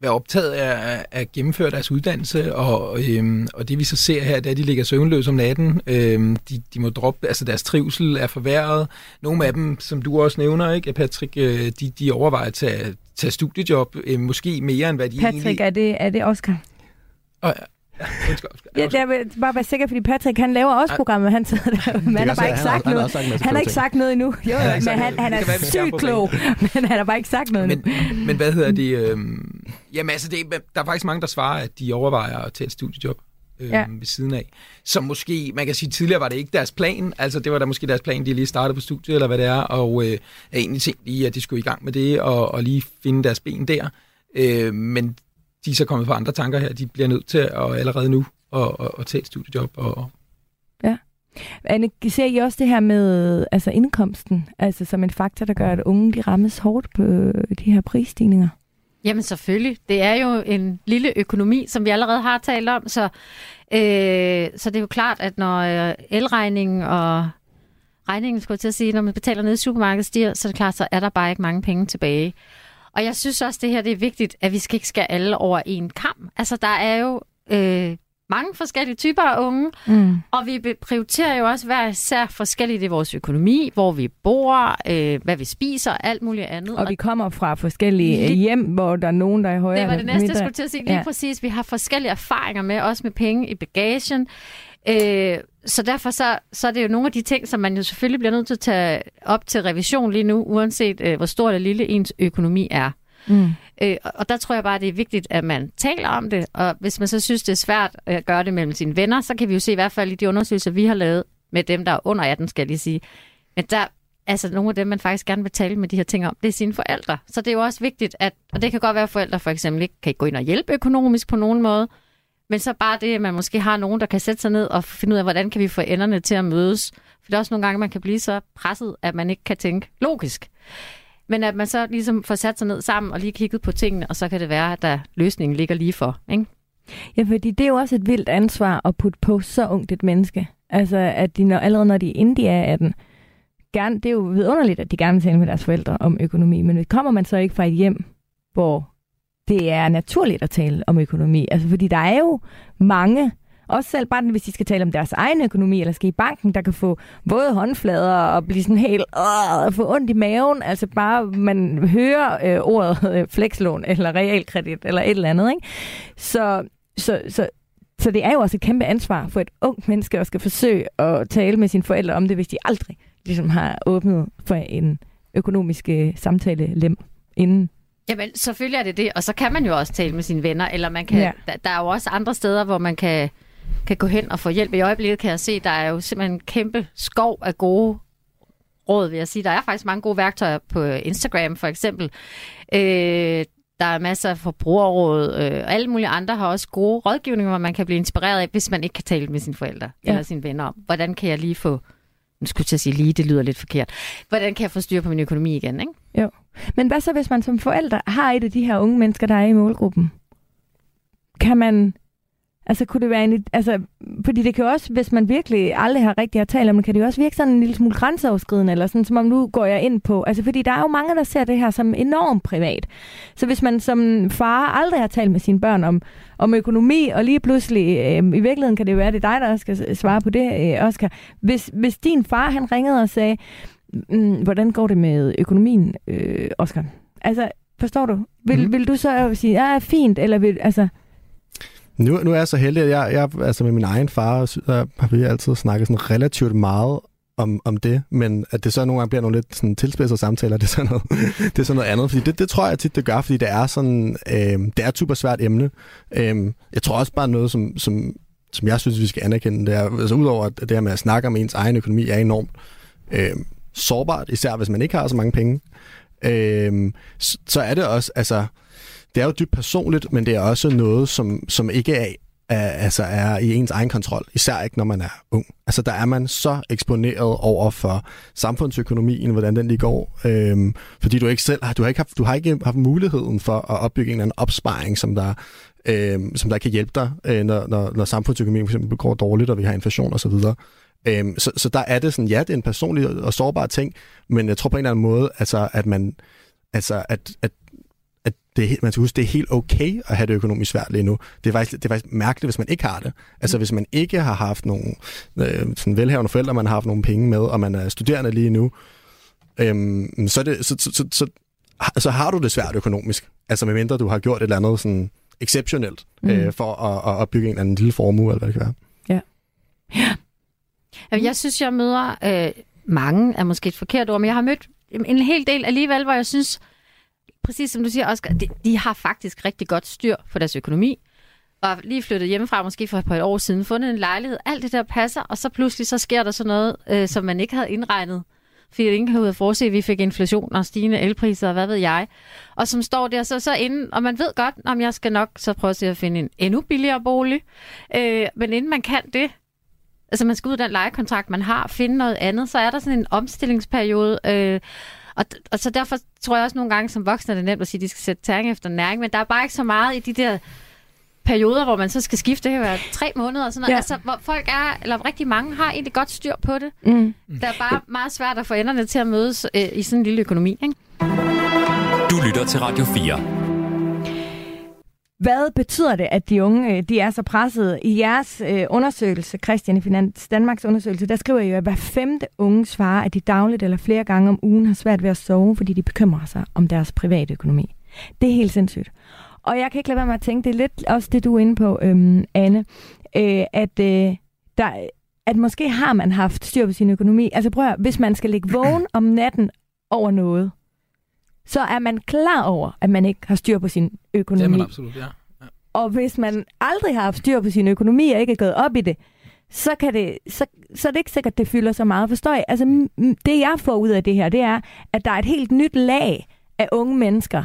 være optaget af at gennemføre deres uddannelse, og, øhm, og det vi så ser her, det er, at de ligger søvnløse om natten, øhm, de, de må droppe, altså deres trivsel er forværret. Nogle af dem, som du også nævner, ikke, Patrick, øh, de, de overvejer at tage, tage studiejob, øh, måske mere end hvad de Patrick, egentlig... er det, er det Oscar? Og, undskyld, undskyld. Ja, jeg vil bare være sikker, fordi Patrick, han laver også programmet, han sidder der, men han har bare ikke sagt han noget. Han har, han har ikke sagt noget endnu. Jo, Han men han, han er sygt klog, men han har bare ikke sagt noget Men, endnu. men hvad hedder det? Øhm, jamen altså, det, er- der er faktisk mange, der svarer, at de overvejer at tage et studiejob øhm, Ja. ved siden af. Som måske, man kan sige, tidligere var det ikke deres plan. Altså, det var da måske deres plan, de lige startede på studiet, eller hvad det er, og øh, egentlig tænkt lige, at de skulle i gang med det, og, og lige finde deres ben der. Øh, men de er så kommet på andre tanker her. De bliver nødt til at allerede nu at, at, at tage et studiejob. Og, Anne, ser I også det her med altså indkomsten, altså som en faktor, der gør, at unge de rammes hårdt på de her prisstigninger? Jamen selvfølgelig. Det er jo en lille økonomi, som vi allerede har talt om, så, øh, så det er jo klart, at når øh, elregningen og regningen, skulle jeg til at sige, når man betaler ned i supermarkedet stiger, så er det klart, så er der bare ikke mange penge tilbage. Og jeg synes også, det her det er vigtigt, at vi skal ikke skære alle over en kamp. Altså, der er jo øh, mange forskellige typer af unge, Mm. og vi prioriterer jo også hver især forskelligt i vores økonomi, hvor vi bor, øh, hvad vi spiser og alt muligt andet. Og vi kommer fra forskellige Lige- hjem, hvor der er nogen, der er højere Det var det næste, jeg mindre. skulle til at sige. Lige ja. præcis. Vi har forskellige erfaringer med, også med penge i bagagen. Øh, så derfor så, så er det jo nogle af de ting, som man jo selvfølgelig bliver nødt til at tage op til revision lige nu, uanset øh, hvor stor eller lille ens økonomi er. Mm. Øh, og der tror jeg bare, det er vigtigt, at man taler om det, og hvis man så synes, det er svært at gøre det mellem sine venner, så kan vi jo se i hvert fald i de undersøgelser, vi har lavet med dem, der er under 18, skal jeg lige sige. Men der, altså nogle af dem, man faktisk gerne vil tale med de her ting om, det er sine forældre. Så det er jo også vigtigt, at, og det kan godt være, at forældre for eksempel ikke kan gå ind og hjælpe økonomisk på nogen måde, men så bare det, at man måske har nogen, der kan sætte sig ned og finde ud af, hvordan kan vi få enderne til at mødes. For det er også nogle gange, man kan blive så presset, at man ikke kan tænke logisk. Men at man så ligesom får sat sig ned sammen og lige kigget på tingene, og så kan det være, at der løsningen ligger lige for. Ikke? Ja, fordi det er jo også et vildt ansvar at putte på så ungt et menneske. Altså, at de når, allerede når de er inden de er 18, gerne, det er jo vidunderligt, at de gerne vil tale med deres forældre om økonomi, men kommer man så ikke fra et hjem, hvor det er naturligt at tale om økonomi? Altså, fordi der er jo mange, også selv bare hvis de skal tale om deres egen økonomi, eller skal i banken, der kan få våde håndflader og blive sådan helt, øh, få ondt i maven. Altså bare, man hører øh, ordet øh, flekslån, eller realkredit, eller et eller andet. Ikke? Så, så, så, så det er jo også et kæmpe ansvar for et ungt menneske at skal forsøge at tale med sine forældre om det, hvis de aldrig ligesom har åbnet for en økonomisk øh, samtale lem inden. Jamen, selvfølgelig er det det, og så kan man jo også tale med sine venner, eller man kan, ja. der, der er jo også andre steder, hvor man kan, kan gå hen og få hjælp. I øjeblikket kan jeg se, der er jo simpelthen en kæmpe skov af gode råd, vil jeg sige. Der er faktisk mange gode værktøjer på Instagram, for eksempel. Øh, der er masser af forbrugerråd, øh, og alle mulige andre har også gode rådgivninger, hvor man kan blive inspireret af, hvis man ikke kan tale med sine forældre ja. eller sine venner om, hvordan kan jeg lige få nu skulle jeg sige lige, det lyder lidt forkert. Hvordan kan jeg få styr på min økonomi igen, ikke? Jo. Men hvad så, hvis man som forælder har et af de her unge mennesker, der er i målgruppen? Kan man Altså, kunne det være en... Altså, fordi det kan jo også, hvis man virkelig aldrig har rigtig at tale om det, kan det jo også virke sådan en lille smule grænseoverskridende, eller sådan, som om nu går jeg ind på... Altså, fordi der er jo mange, der ser det her som enormt privat. Så hvis man som far aldrig har talt med sine børn om, om økonomi, og lige pludselig, øh, i virkeligheden kan det jo være, det er dig, der skal svare på det, øh, Oscar. Hvis, hvis din far, han ringede og sagde, mm, hvordan går det med økonomien, øh, Oscar? Altså, forstår du? Vil, mm. vil du så sige, ja, fint, eller vil, altså... Nu, nu er jeg så heldig, at jeg, jeg altså med min egen far, der har vi altid snakket sådan relativt meget om, om det, men at det så nogle gange bliver nogle lidt sådan tilspidsede samtaler, det er sådan noget, det er sådan noget andet, fordi det, det tror jeg tit, det gør, fordi det er sådan, øh, det er et super svært emne. Øh, jeg tror også bare noget, som, som, som jeg synes, vi skal anerkende, det er, altså udover at det her med at snakke om ens egen økonomi er enormt øh, sårbart, især hvis man ikke har så mange penge, øh, så, så er det også, altså, det er jo dybt personligt, men det er også noget, som, som ikke er, er, altså er i ens egen kontrol, især ikke når man er ung. Altså der er man så eksponeret over for samfundsøkonomien, hvordan den lige går, øhm, fordi du ikke selv du har ikke haft, du har ikke haft muligheden for at opbygge en eller anden opsparing, som der, øhm, som der kan hjælpe dig, øh, når, når, når samfundsøkonomien for eksempel går dårligt, og vi har inflation osv. Øhm, så, så der er det sådan, ja, det er en personlig og sårbar ting, men jeg tror på en eller anden måde, altså, at man, altså, at, at det, man skal huske, det er helt okay at have det økonomisk svært lige nu. Det er faktisk, det er faktisk mærkeligt, hvis man ikke har det. Altså hvis man ikke har haft nogle øh, sådan velhavende forældre, man har haft nogle penge med, og man er studerende lige nu, øhm, så, det, så, så, så, så, så har du det svært økonomisk. Altså medmindre du har gjort et eller andet sådan exceptionelt mm. øh, for at, at opbygge en eller anden lille formue, eller hvad det kan være. Ja. ja. Jeg synes, jeg møder øh, mange, er måske et forkert ord, men jeg har mødt en hel del alligevel, hvor jeg synes, præcis som du siger, Oscar, de, de har faktisk rigtig godt styr på deres økonomi. Og lige flyttet hjemmefra, måske for et par år siden, fundet en lejlighed. Alt det der passer, og så pludselig så sker der sådan noget, øh, som man ikke havde indregnet. Fordi ingen kan ud forse, at vi fik inflation og stigende elpriser, og hvad ved jeg. Og som står der så, så inden, og man ved godt, om jeg skal nok så prøve at finde en endnu billigere bolig. Øh, men inden man kan det, altså man skal ud af den lejekontrakt, man har, finde noget andet, så er der sådan en omstillingsperiode. Øh, og, og så derfor tror jeg også nogle gange som voksne, er det nemt at sige, at de skal sætte tæring efter næring, men der er bare ikke så meget i de der perioder, hvor man så skal skifte, det kan være tre måneder og sådan noget. Ja. Altså, hvor folk er, eller rigtig mange har egentlig godt styr på det. Mm. Det er bare meget svært at få enderne til at mødes øh, i sådan en lille økonomi. Ikke? Du lytter til Radio 4. Hvad betyder det, at de unge øh, de er så pressede? I jeres øh, undersøgelse, Christian i Finans Danmarks undersøgelse, der skriver I jo, at hver femte unge svarer, at de dagligt eller flere gange om ugen har svært ved at sove, fordi de bekymrer sig om deres private økonomi. Det er helt sindssygt. Og jeg kan ikke lade være med at tænke, det er lidt også det, du er inde på, øhm, Anne, øh, at, øh, der, at måske har man haft styr på sin økonomi. Altså prøv at, hvis man skal ligge vågen om natten over noget, så er man klar over, at man ikke har styr på sin Det er økonomi. man absolut, ja. Og hvis man aldrig har haft styr på sin økonomi og ikke er gået op i det, så, kan det, så, så er det ikke sikkert, det fylder så meget. Forstår jeg? Altså, det jeg får ud af det her, det er, at der er et helt nyt lag af unge mennesker,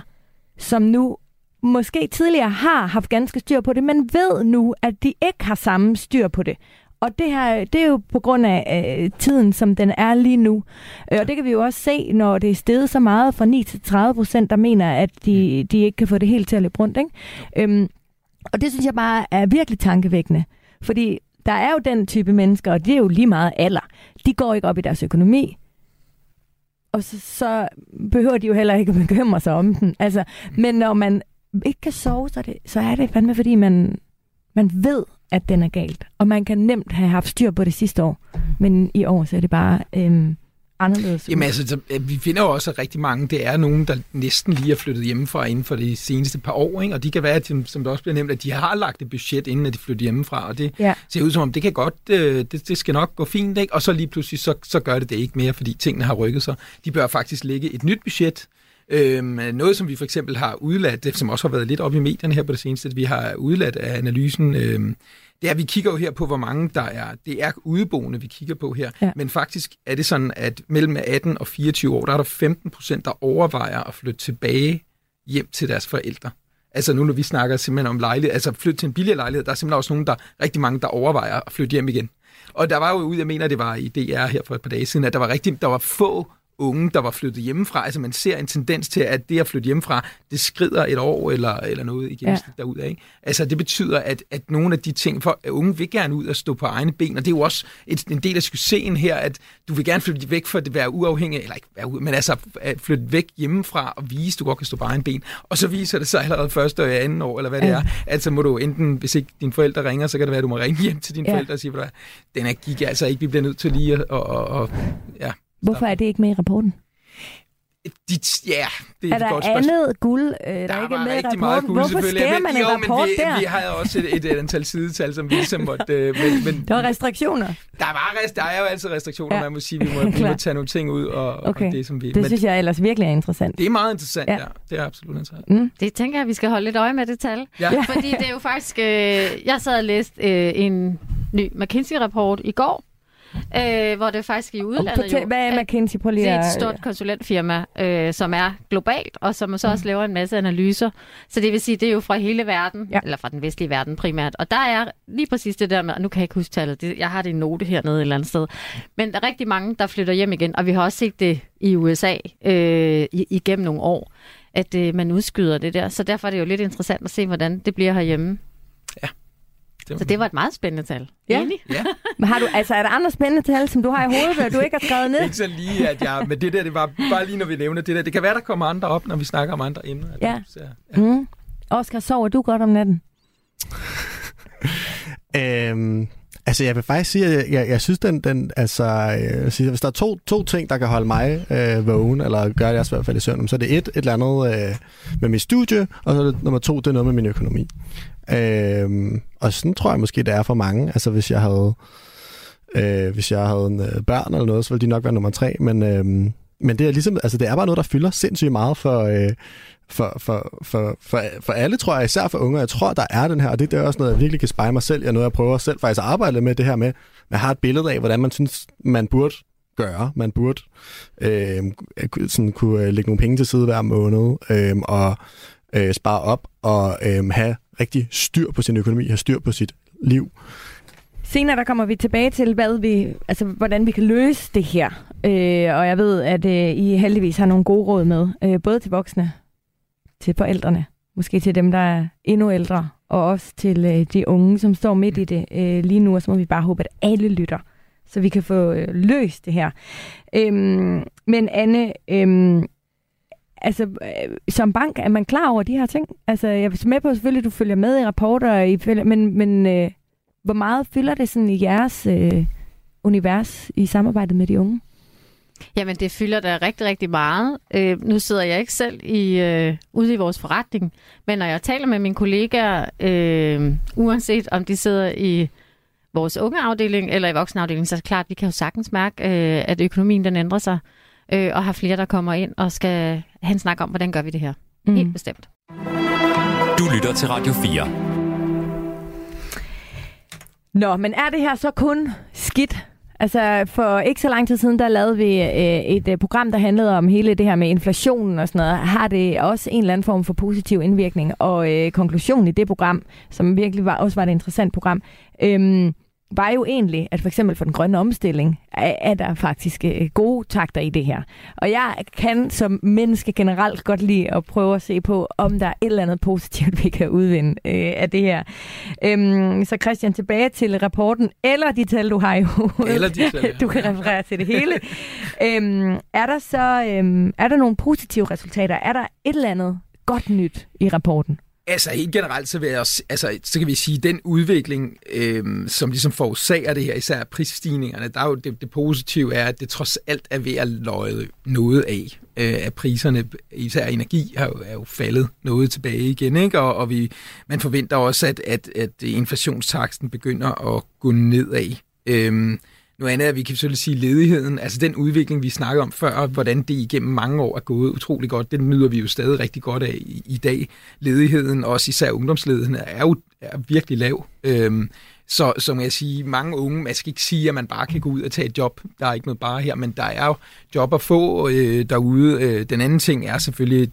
som nu måske tidligere har haft ganske styr på det, men ved nu, at de ikke har samme styr på det. Og det her, det er jo på grund af øh, tiden, som den er lige nu. Øh, og det kan vi jo også se, når det er steget så meget fra 9 til 30 procent, der mener, at de, de ikke kan få det helt til at løbe rundt. Ikke? Øhm, og det synes jeg bare er virkelig tankevækkende. Fordi der er jo den type mennesker, og det er jo lige meget alder. De går ikke op i deres økonomi. Og så, så behøver de jo heller ikke at bekymre sig om den. Altså, men når man ikke kan sove, så er det, så er det fandme, fordi man, man ved, at den er galt. Og man kan nemt have haft styr på det sidste år. Men i år, så er det bare øhm, anderledes. Jamen altså, så, øh, vi finder jo også at rigtig mange, det er nogen, der næsten lige er flyttet hjemmefra inden for de seneste par år, ikke? og de kan være, som det også bliver nævnt, at de har lagt et budget, inden at de flytter hjemmefra, og det Ja. ser ud som om, det kan godt, øh, det, det skal nok gå fint, ikke? og så lige pludselig, så, så gør det det ikke mere, fordi tingene har rykket sig. De bør faktisk lægge et nyt budget, Øhm, noget, som vi for eksempel har udladt, det som også har været lidt op i medierne her på det seneste, at vi har udladt af analysen, øhm, det er, at vi kigger jo her på, hvor mange der er. Det er udeboende, vi kigger på her. Ja. Men faktisk er det sådan, at mellem 18 og 24 år, der er der 15 procent, der overvejer at flytte tilbage hjem til deres forældre. Altså nu, når vi snakker simpelthen om lejlighed, altså flytte til en billigere lejlighed, der er simpelthen også nogen, der rigtig mange, der overvejer at flytte hjem igen. Og der var jo ud, jeg mener, det var i DR her for et par dage siden, at der var rigtig, der var få unge, der var flyttet hjemmefra. Altså man ser en tendens til, at det at flytte hjemmefra, det skrider et år eller, eller noget i gennemsnit ja. derudad. Ikke? Altså det betyder, at, at nogle af de ting, for at unge vil gerne ud og stå på egne ben, og det er jo også et, en del af succesen her, at du vil gerne flytte væk fra at være uafhængig, eller ikke være ude, men altså at flytte væk hjemmefra og vise, at du godt kan stå på egen ben. Og så viser det sig allerede første og anden år, eller hvad det Ja. er. Altså må du enten, hvis ikke dine forældre ringer, så kan det være, at du må ringe hjem til dine Ja. forældre og sige, "Ved du hvad, den er gik altså ikke, vi bliver nødt til lige at, og, og, og ja, Hvorfor er det ikke med i rapporten? de, ja, det er, Er et der godt spørgsmål. andet guld, øh, der, Der ikke er med i rigtig rapporten? meget guld, Hvorfor skærer man en jo, rapport men vi, der? vi havde også et, et, et antal sidetal, som vi som måtte... Øh, men, men Der var restriktioner. der, var, der er jo altid restriktioner, Ja. man må sige. Vi må, vi må tage nogle ting ud, og, Okay. og det som vi... Det men synes jeg ellers virkelig er interessant. det er meget interessant, Ja. ja. ja. Det er absolut interessant. Mm. Det tænker jeg, vi skal holde lidt øje med det tal. Ja. Ja. Fordi det er jo faktisk... Øh, jeg sad og læste øh, en ny McKinsey-rapport i går, øh, hvor det faktisk i udlandet fortæl, jo... hvad er McKinsey? Prøv lige Det er et stort konsulentfirma, øh, som er globalt, og som så også laver en masse analyser. Så det vil sige, det er jo fra hele verden, Ja. ja. eller fra den vestlige verden primært. Og der er lige præcis det der med, og nu kan jeg ikke huske tallet, det, jeg har det i en note hernede et eller andet sted. Men der er rigtig mange, der flytter hjem igen, og vi har også set det i USA øh, igennem nogle år, at øh, man udskyder det der. Så derfor er det jo lidt interessant at se, hvordan det bliver herhjemme. Det, Så det var et meget spændende tal. Ja. Enig? Ja, Men har du, altså, er der andre spændende tal, som du har i hovedet, og du ikke har skrevet ned? ikke så lige, at jeg... Men det der, det var bare lige, når vi nævner det der. Det kan være, der kommer andre op, når vi snakker om andre emner. Ja. Så, ja. Mm. Oscar, sover du godt om natten? Øhm, altså, jeg vil faktisk sige, at jeg, jeg, jeg synes, den, den altså, jeg vil sige, hvis der er to, to ting, der kan holde mig øh, vågen, eller gøre det også i hvert fald i søvn, så er det et, et eller andet øh, med mit studie, og så er det nummer to, det er noget med min økonomi. Øhm, og sådan tror jeg måske, det er for mange. Altså, hvis jeg havde, øh, hvis jeg havde en, øh, børn eller noget, så ville de nok være nummer tre, men... Øh, men det er ligesom, altså det er bare noget, der fylder sindssygt meget for, øh, for, for, for, for, for alle, tror jeg, især for unge. Jeg tror, der er den her, og det, det er også noget, jeg virkelig kan spejle mig selv. Jeg er noget, jeg prøver selv faktisk at arbejde med det her med, man har et billede af, hvordan man synes, man burde gøre. Man burde øh, sådan kunne øh, lægge nogle penge til side hver måned, øh, og øh, spare op, og øh, have rigtig styr på sin økonomi, have styr på sit liv. Senere der kommer vi tilbage til, hvad vi, altså, hvordan vi kan løse det her. Øh, og jeg ved, at øh, I heldigvis har nogle gode råd med, øh, både til voksne, til forældrene, måske til dem, der er endnu ældre, og også til øh, de unge, som står midt i det øh, lige nu, og så må vi bare håbe, at alle lytter, så vi kan få øh, løst det her. Øhm, men Anne, øhm, altså, øh, som bank, er man klar over de her ting? Altså, jeg er med på selvfølgelig, at du følger med i rapporter, og I følger, men, men øh, hvor meget fylder det sådan i jeres øh, univers i samarbejdet med de unge? Jamen, det fylder da rigtig, rigtig meget. Øh, nu sidder jeg ikke selv i, øh, ude i vores forretning, men når jeg taler med mine kollegaer, øh, uanset om de sidder i vores ungeafdeling eller i voksenafdelingen, så er det klart, at vi kan jo sagtens mærke, øh, at økonomien den ændrer sig, øh, og har flere, der kommer ind og skal have en snak om, hvordan gør vi det her. Mm. Helt bestemt. Du lytter til Radio 4. Nå, men er det her så kun skidt? Altså, for ikke så lang tid siden, der lavede vi øh, et øh, program, der handlede om hele det her med inflationen og sådan noget. Har det også en eller anden form for positiv indvirkning? Og øh, konklusionen i det program, som virkelig var, også var et interessant program, øh, var jo egentlig, at for eksempel for den grønne omstilling, er, er der faktisk øh, gode takter i det her. Og jeg kan som menneske generelt godt lide at prøve at se på, om der er et eller andet positivt, vi kan udvinde øh, af det her. Øhm, så Christian, tilbage til rapporten, eller de tal, du har i hovedet. Eller de tal, ja. Du kan referere til det hele. øhm, er der så øhm, er der nogle positive resultater? Er der et eller andet godt nyt i rapporten? Altså helt generelt, så, vil jeg også, altså, så kan vi sige, at den udvikling, øhm, som ligesom forårsager det her, især prisstigningerne, der er jo det, det positive er, at det trods alt er ved at løje noget af. Øh, at priserne, især energi, har jo, er jo faldet noget tilbage igen, ikke? Og, og vi, man forventer også, at, at, at inflationstaksten begynder at gå nedad. Øhm, noget andet er, at vi kan selvfølgelig sige ledigheden, altså den udvikling, vi snakkede om før, hvordan det igennem mange år er gået utrolig godt, den nyder vi jo stadig rigtig godt af i, i dag. Ledigheden, også især ungdomsledigheden, er jo er virkelig lav. Øhm, så som jeg siger, mange unge, man skal ikke sige, at man bare kan gå ud og tage et job. Der er ikke noget bare her, men der er jo job at få øh, derude. Øh, den anden ting er selvfølgelig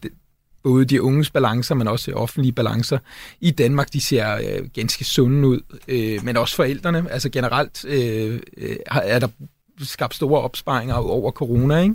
både de unges balancer, men også offentlige balancer i Danmark, de ser øh, ganske sunde ud. Øh, men også forældrene, altså generelt øh, øh er der skabt store opsparinger over corona, ikke?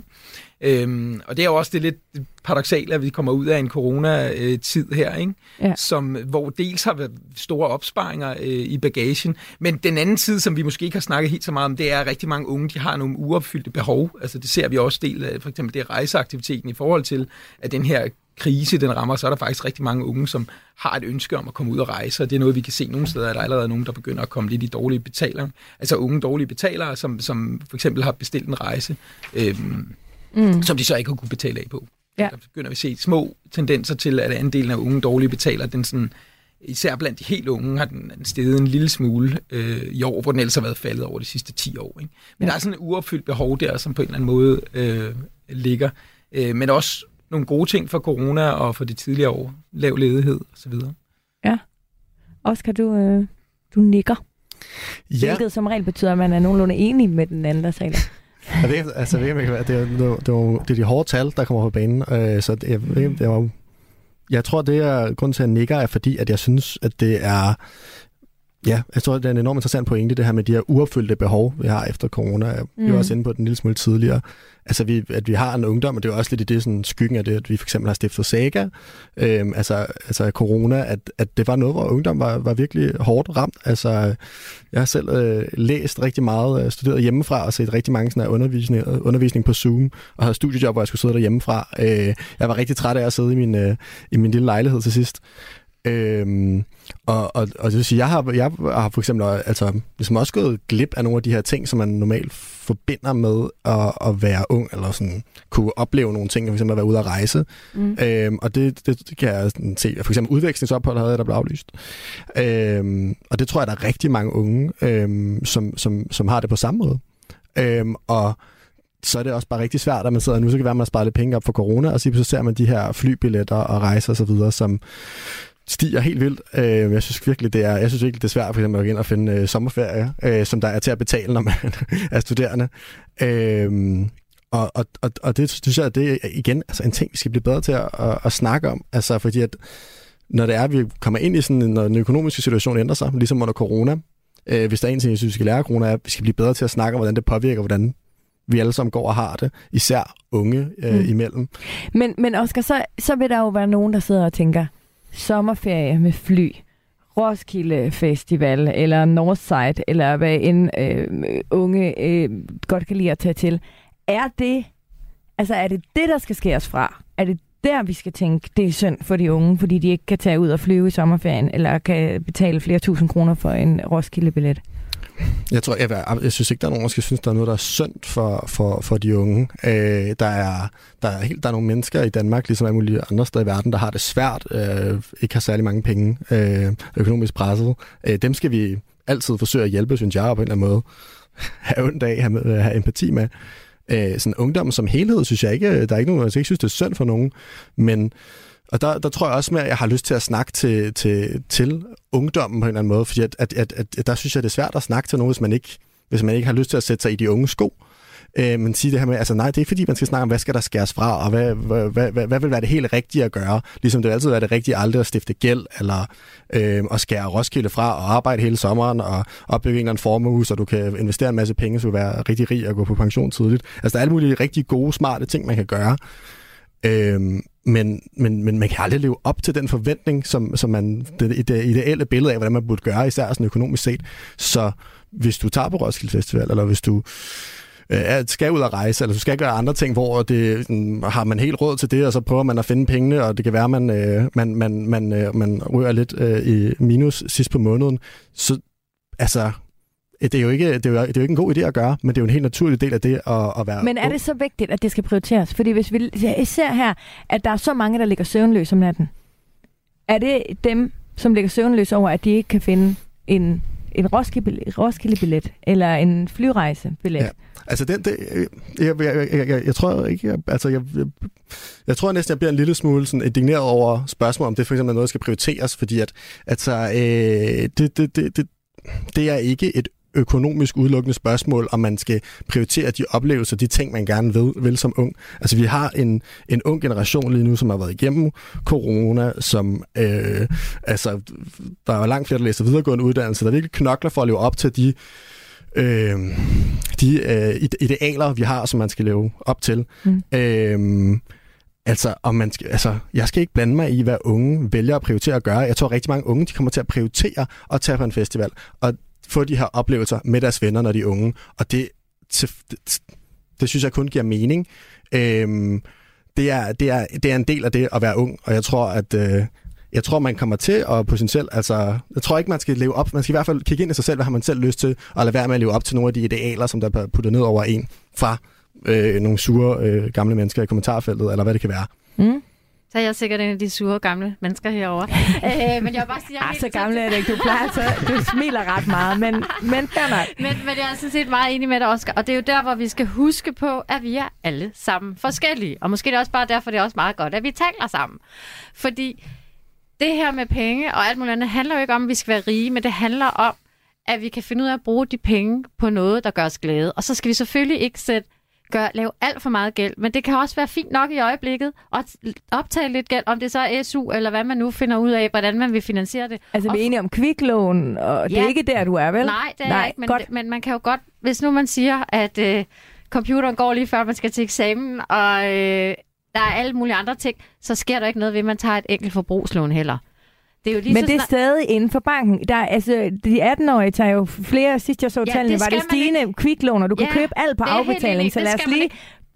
Øhm, og det er jo også det lidt paradoxalt, at vi kommer ud af en corona-tid her, ikke? Ja. Som, hvor dels har været store opsparinger øh, i bagagen, men den anden side, som vi måske ikke har snakket helt så meget om, det er, at rigtig mange unge de har nogle uopfyldte behov. Altså det ser vi også del af, for eksempel det rejseaktiviteten i forhold til, at den her krise den rammer, så er der faktisk rigtig mange unge, som har et ønske om at komme ud og rejse, og det er noget, vi kan se nogle steder, at der er allerede nogen, der begynder at komme lidt i dårlige betalere. Altså unge dårlige betalere, som, som for eksempel har bestilt en rejse, øhm, mm. som de så ikke har kunne betale af på. Ja. Der begynder vi at se små tendenser til, at andelen af unge dårlige betaler, den sådan, især blandt de helt unge, har den, steget en lille smule øh, i år, hvor den ellers har været faldet over de sidste 10 år. Ikke? Men ja. der er sådan en uopfyldt behov der, som på en eller anden måde øh, ligger. Øh, men også nogle gode ting for corona og for de tidligere år. Lav ledighed osv. Ja. Oscar, du, øh, du nikker. Ja. Hvilket som regel betyder, at man er nogenlunde enig med den anden, der taler. Jeg ved, altså, jeg ved ikke, det, er, det, er, det, er, er de hårde tal, der kommer på banen. Øh, så det, jeg, ved, det var, jeg tror, det er grund til, at jeg nikker, er fordi, at jeg synes, at det er Ja, jeg tror, det er en enormt interessant pointe, det her med de her uopfyldte behov, vi har efter corona. Jeg mm. var også inde på den en lille smule tidligere. Altså, vi, at vi har en ungdom, og det er også lidt i det sådan, skyggen af det, at vi for eksempel har stiftet Saga, øhm, altså, altså corona, at, at det var noget, hvor ungdom var, var virkelig hårdt ramt. Altså, jeg har selv øh, læst rigtig meget, øh, studeret hjemmefra og set rigtig mange sådan undervisning, undervisning på Zoom, og havde studiejob, hvor jeg skulle sidde der hjemmefra. Øh, jeg var rigtig træt af at sidde i min, øh, i min lille lejlighed til sidst. Øhm, og, og, og det vil sige, jeg har, jeg har for eksempel altså, ligesom også gået glip af nogle af de her ting, som man normalt forbinder med at, at være ung, eller sådan kunne opleve nogle ting, for eksempel at være ude at rejse. Mm. Øhm, og det, det, det kan jeg sådan se. For eksempel udvekslingsophold havde jeg, der blev aflyst. Øhm, og det tror jeg, der er rigtig mange unge, øhm, som, som, som har det på samme måde. Øhm, og så er det også bare rigtig svært, at man sidder nu, så kan være, at man har sparet lidt penge op for corona, og så ser man de her flybilletter og rejser osv., som, stiger helt vildt. Øh, jeg synes virkelig, det er, jeg synes virkelig, det er svært for eksempel at gå ind og finde øh, sommerferie, øh, som der er til at betale, når man er studerende. Øh, og, og, og, og det synes jeg, det er igen altså en ting, vi skal blive bedre til at, at, at snakke om. Altså fordi at når det er, at vi kommer ind i sådan, når den økonomiske situation ændrer sig, ligesom under corona, øh, hvis der er en ting, jeg synes, vi skal lære af corona, er, at vi skal blive bedre til at snakke om, hvordan det påvirker, hvordan vi alle sammen går og har det, især unge øh, mm. imellem. Men, men Oscar, så, så vil der jo være nogen, der sidder og tænker, sommerferie med fly, Roskilde Festival, eller Northside, eller hvad en øh, unge øh, godt kan lide at tage til. Er det, altså er det det, der skal skæres fra? Er det der, vi skal tænke, det er synd for de unge, fordi de ikke kan tage ud og flyve i sommerferien, eller kan betale flere tusind kroner for en Roskilde-billet? Jeg tror, jeg, jeg synes ikke, der er nogen, der skal synes, der er noget, der er synd for, for, for de unge. Øh, der, er, der, er helt, der er nogle mennesker i Danmark, ligesom alle mulige andre steder i verden, der har det svært, øh, ikke har særlig mange penge, øh, økonomisk presset. Øh, dem skal vi altid forsøge at hjælpe, synes jeg, på en eller anden måde. have ondt af, have, øh, have empati med. Øh, sådan ungdommen som helhed, synes jeg ikke, øh, der er ikke nogen, altså, jeg ikke synes, det er synd for nogen, men og der, der tror jeg også med, at jeg har lyst til at snakke til, til, til ungdommen på en eller anden måde, fordi at, at, at, at, der synes jeg, det er svært at snakke til nogen, hvis man ikke, hvis man ikke har lyst til at sætte sig i de unge sko. Øh, men sige det her med, altså nej, det er ikke fordi, man skal snakke om, hvad skal der skæres fra, og hvad, hvad, hvad, hvad, hvad vil være det helt rigtige at gøre? Ligesom det vil altid være det rigtige aldrig at stifte gæld, eller øh, at skære Roskilde fra, og arbejde hele sommeren, og opbygge en eller anden formue, så du kan investere en masse penge, så du vil være rigtig rig og gå på pension tidligt. Altså der er alle mulige rigtig gode, smarte ting, man kan gøre. Øh, men, men, men man kan aldrig leve op til den forventning, som, som man, det, det ideelle billede af, hvordan man burde gøre, især sådan økonomisk set. Så hvis du tager på Roskilde Festival, eller hvis du øh, skal ud og rejse, eller du skal gøre andre ting, hvor det, har man helt råd til det, og så prøver man at finde pengene, og det kan være, at man, øh, man, man, man, øh, man rører lidt øh, i minus sidst på måneden. Så altså, det er, jo ikke, det, er jo, det er jo ikke en god idé at gøre, men det er jo en helt naturlig del af det at, at være Men er det så vigtigt, at det skal prioriteres? Fordi hvis vi ser her, at der er så mange, der ligger søvnløs om natten. Er det dem, som ligger søvnløs over, at de ikke kan finde en, en Roskilde-billet eller en flyrejsebillet? Ja. Altså, den, det, jeg, jeg, jeg, jeg, jeg tror ikke, jeg, altså, jeg, jeg, jeg tror næsten, jeg bliver en lille smule sådan indigneret over spørgsmål, om det for eksempel er noget, der skal prioriteres, fordi at, altså, øh, det, det, det, det, det er ikke et økonomisk udelukkende spørgsmål, om man skal prioritere de oplevelser, de ting, man gerne vil, vil som ung. Altså, vi har en, en ung generation lige nu, som har været igennem corona, som, øh, altså, der er langt flere, der læser videregående uddannelse, der virkelig knokler for at leve op til de øh, de øh, idealer, vi har, som man skal leve op til. Mm. Øh, altså, om man skal, altså, jeg skal ikke blande mig i, hvad unge vælger at prioritere at gøre. Jeg tror, rigtig mange unge de kommer til at prioritere at tage på en festival og få de her oplevelser med deres venner, når de er unge. Og det, det, det, det synes jeg kun giver mening. Øhm, det er, det, er, det er en del af det at være ung, og jeg tror, at øh, jeg tror, man kommer til at potentielt, altså, jeg tror ikke, man skal leve op, man skal i hvert fald kigge ind i sig selv, hvad har man selv lyst til, og lade være med at leve op til nogle af de idealer, som der er puttet ned over en fra øh, nogle sure øh, gamle mennesker i kommentarfeltet, eller hvad det kan være. Mm. Så er jeg sikkert en af de sure gamle mennesker herovre. Øh, men jeg vil bare sige, jeg er så gammel er det ikke. Du plejer så, du smiler ret meget, men, men fair nok. Men, men jeg er sådan set meget enig med dig, Oscar. Og det er jo der, hvor vi skal huske på, at vi er alle sammen forskellige. Og måske er det også bare derfor, det er også meget godt, at vi taler sammen. Fordi det her med penge og alt muligt andet handler jo ikke om, at vi skal være rige, men det handler om, at vi kan finde ud af at bruge de penge på noget, der gør os glade. Og så skal vi selvfølgelig ikke sætte, gør, lave alt for meget gæld, men det kan også være fint nok i øjeblikket at optage lidt gæld, om det så er SU, eller hvad man nu finder ud af, hvordan man vil finansiere det. Altså, vi er enige om kviklån, og ja. det er ikke der, du er, vel? Nej, det er Nej, ikke, men, godt. men man kan jo godt, hvis nu man siger, at øh, computeren går lige før man skal til eksamen, og øh, der er alle mulige andre ting, så sker der ikke noget ved, at man tager et enkelt forbrugslån heller. Det er jo lige Men så det er stadig inden for banken. Der, altså, de 18-årige tager jo flere, sidst jeg så ja, tallene, var det stigende kviklån, og du ja, kan købe alt på afbetaling. Så lad os lige...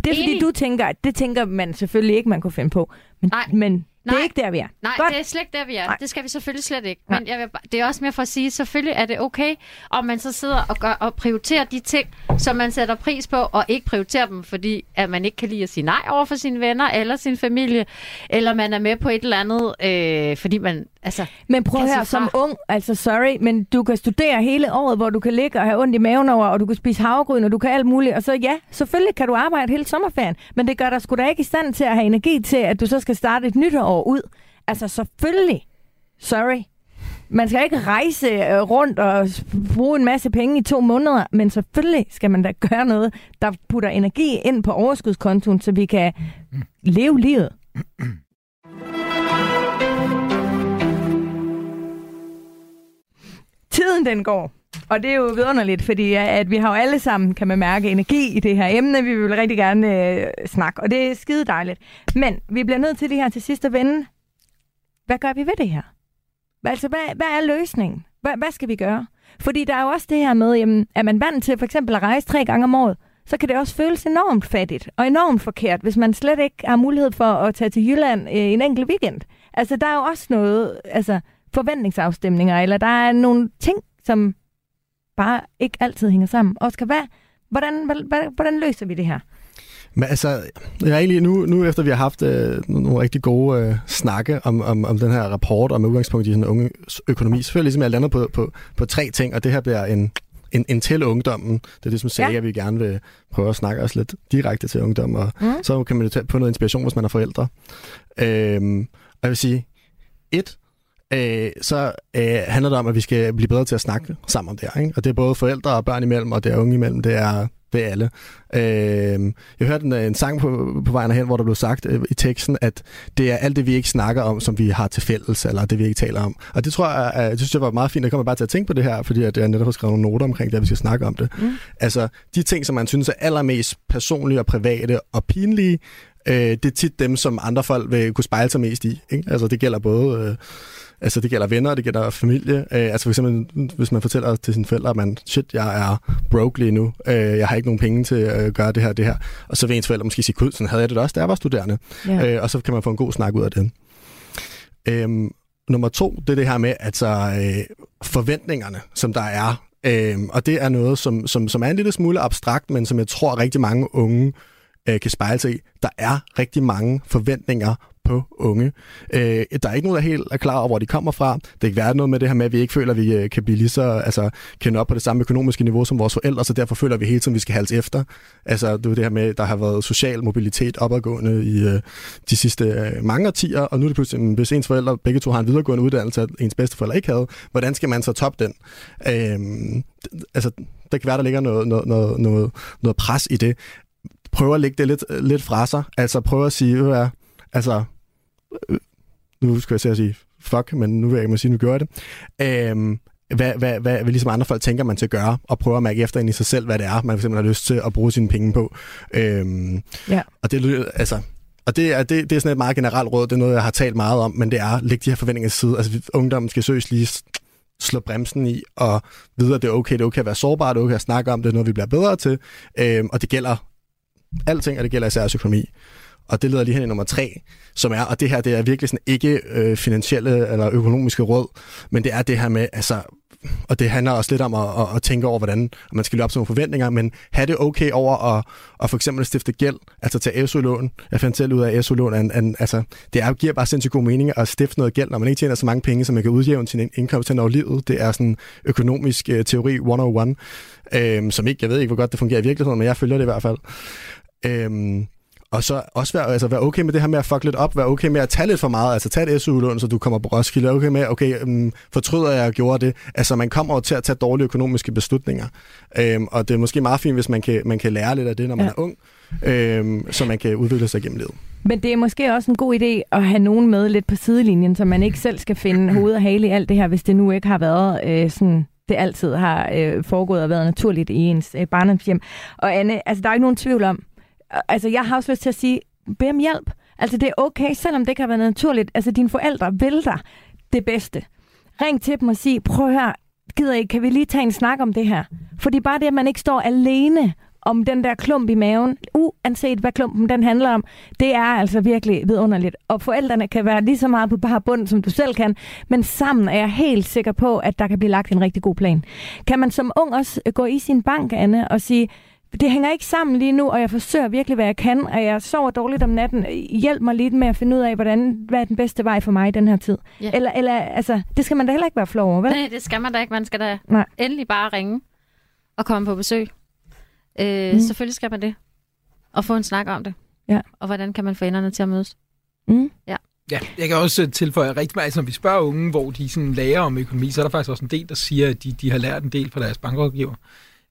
Det er fordi, du tænker, det tænker man selvfølgelig ikke, man kunne finde på. Men, Nej. men Nej, det er ikke der, vi er. Nej, Godt. det er slet ikke der, vi er. Nej. Det skal vi selvfølgelig slet ikke. Men jeg vil, det er også mere for at sige, selvfølgelig er det okay, om man så sidder og, gør, og prioriterer de ting, som man sætter pris på, og ikke prioriterer dem, fordi at man ikke kan lide at sige nej over for sine venner eller sin familie, eller man er med på et eller andet, øh, fordi man Altså, men prøv her, som ung, altså sorry, men du kan studere hele året, hvor du kan ligge og have ondt i maven over, og du kan spise havregryn, og du kan alt muligt. Og så ja, selvfølgelig kan du arbejde hele sommerferien, men det gør dig sgu da ikke i stand til at have energi til, at du så skal starte et nyt år ud. Altså selvfølgelig. Sorry. Man skal ikke rejse øh, rundt og bruge en masse penge i to måneder, men selvfølgelig skal man da gøre noget, der putter energi ind på overskudskontoen, så vi kan leve livet. Tiden den går. Og det er jo vidunderligt, fordi at vi har jo alle sammen, kan man mærke, energi i det her emne. Vi vil rigtig gerne øh, snakke, og det er skide dejligt. Men vi bliver nødt til det her til sidst at vende. Hvad gør vi ved det her? Altså, hvad, hvad er løsningen? Hvad, hvad skal vi gøre? Fordi der er jo også det her med, jamen, er man vant til for eksempel at rejse tre gange om året, så kan det også føles enormt fattigt og enormt forkert, hvis man slet ikke har mulighed for at tage til Jylland øh, en enkelt weekend. Altså, der er jo også noget, altså, forventningsafstemninger, eller der er nogle ting, som bare ikke altid hænger sammen. Oscar, hvad, hvordan, hvordan, hvordan løser vi det her? Men altså, jeg er egentlig nu, nu efter vi har haft øh, nogle rigtig gode øh, snakke om, om, om den her rapport, og med udgangspunkt i sådan unge økonomi, selvfølgelig ligesom jeg landet på, på, på tre ting, og det her bliver en en, en til ungdommen. Det er det, som siger, Ja. at vi gerne vil prøve at snakke os lidt direkte til ungdommen, og mm. så kan man jo tage på noget inspiration, hvis man er forældre. Øhm, og jeg vil sige, et, øh, så øh, handler det om, at vi skal blive bedre til at snakke sammen om det her. Ikke? Og det er både forældre og børn imellem, og det er unge imellem. Det er, det er alle. Øh, jeg hørte en, en sang på, på vejen hen, hvor der blev sagt øh, i teksten, at det er alt det, vi ikke snakker om, som vi har til fælles, eller det, vi ikke taler om. Og det tror jeg, det synes jeg var meget fint. Jeg kommer bare til at tænke på det her, fordi at jeg netop har skrevet nogle noter omkring det, at vi skal snakke om det. Mm. Altså, de ting, som man synes er allermest personlige og private og pinlige, øh, det er tit dem, som andre folk vil kunne spejle sig mest i. Ikke? Altså, det gælder både... Øh, Altså, det gælder venner, det gælder familie. Øh, altså, for eksempel, hvis man fortæller til sine forældre, at man, shit, jeg er broke lige nu. Øh, jeg har ikke nogen penge til at gøre det her det her. Og så vil ens forældre måske sige, gud, sådan havde jeg det også, da jeg var studerende. Ja. Øh, og så kan man få en god snak ud af det. Øhm, nummer to, det er det her med, altså, øh, forventningerne, som der er. Øhm, og det er noget, som, som, som er en lille smule abstrakt, men som jeg tror rigtig mange unge øh, Øh, kan spejle sig i. Der er rigtig mange forventninger på unge. Øh, der er ikke nogen, der helt er klar over, hvor de kommer fra. Det kan være noget med det her med, at vi ikke føler, at vi øh, kan blive lige så, altså, kende op på det samme økonomiske niveau som vores forældre, så derfor føler vi hele tiden, at vi skal halse efter. Altså, det er det her med, at der har været social mobilitet opadgående i øh, de sidste øh, mange årtier, og nu er det pludselig, mm, hvis ens forældre begge to har en videregående uddannelse, at ens bedsteforældre ikke havde, hvordan skal man så toppe den? Øh, altså, der kan være, der ligger noget, noget, noget, noget, noget pres i det. Prøv at lægge det lidt, lidt fra sig. Altså, prøv at sige, hvad, altså, øh, nu skal jeg til at sige fuck, men nu vil jeg ikke sige, nu gør det. Øhm, hvad, hvad, hvad, hvad ligesom andre folk tænker, man til at gøre, og prøve at mærke efter ind i sig selv, hvad det er, man fx har lyst til at bruge sine penge på. Øhm, Ja. Og det altså, og det er, det, det er sådan et meget generelt råd, det er noget, jeg har talt meget om, men det er, læg de her forventninger til side. Altså, ungdommen skal søges lige slå bremsen i, og vide, at det er okay, det er okay at være sårbar, det er okay at snakke om, det er noget, vi bliver bedre til, øhm, og det gælder alting, og det gælder især også økonomi. Og det leder lige hen i nummer tre, som er, og det her det er virkelig sådan ikke øh, finansielle eller økonomiske råd, men det er det her med, altså, og det handler også lidt om at, at, at tænke over, hvordan man skal løbe op til nogle forventninger, men have det okay over at, at for eksempel stifte gæld, altså tage SU-lån. Jeg fandt selv ud af, at SU-lån er, en, en, altså, det er, giver bare sindssygt god mening at stifte noget gæld, når man ikke tjener så mange penge, så man kan udjævne sin indkomst hen over livet. Det er sådan økonomisk øh, teori 101, øh, som ikke, jeg ved ikke, hvor godt det fungerer i virkeligheden, men jeg følger det i hvert fald. Øh, og så også være, altså være okay med det her med at fuck lidt op, være okay med at tage lidt for meget, altså tage et SU-lån, så du kommer på Roskilde, okay med, okay, um, fortryder jeg, at jeg gjorde det. Altså man kommer jo til at tage dårlige økonomiske beslutninger. Øhm, og det er måske meget fint, hvis man kan, man kan lære lidt af det, når man Ja. er ung, øhm, så man kan udvikle sig gennem livet. Men det er måske også en god idé at have nogen med lidt på sidelinjen, så man ikke selv skal finde hoved og hale i alt det her, hvis det nu ikke har været øh, sådan det altid har øh, foregået og været naturligt i ens øh, barndomshjem. Og Anne, altså der er ikke nogen tvivl om, altså jeg har også lyst til at sige, bed om hjælp. Altså det er okay, selvom det kan være naturligt. Altså dine forældre vil dig det bedste. Ring til dem og sig, prøv her, gider I, kan vi lige tage en snak om det her? Fordi bare det, at man ikke står alene om den der klump i maven, uanset hvad klumpen den handler om, det er altså virkelig vidunderligt. Og forældrene kan være lige så meget på bare bund, som du selv kan, men sammen er jeg helt sikker på, at der kan blive lagt en rigtig god plan. Kan man som ung også øh, gå i sin bank, Anne, og sige, det hænger ikke sammen lige nu, og jeg forsøger virkelig, hvad jeg kan, og jeg sover dårligt om natten. Hjælp mig lidt med at finde ud af, hvordan, hvad er den bedste vej for mig i den her tid. Ja. Eller, eller, altså, det skal man da heller ikke være flov over, vel? Nej, det skal man da ikke. Man skal da Nej. endelig bare ringe og komme på besøg. Øh, Mm. Selvfølgelig skal man det. Og få en snak om det. Ja. Og hvordan kan man få enderne til at mødes? Mm. Ja, jeg kan også tilføje rigtig meget, altså, når vi spørger unge, hvor de sådan lærer om økonomi, så er der faktisk også en del, der siger, at de, de har lært en del fra deres bankrådgiver.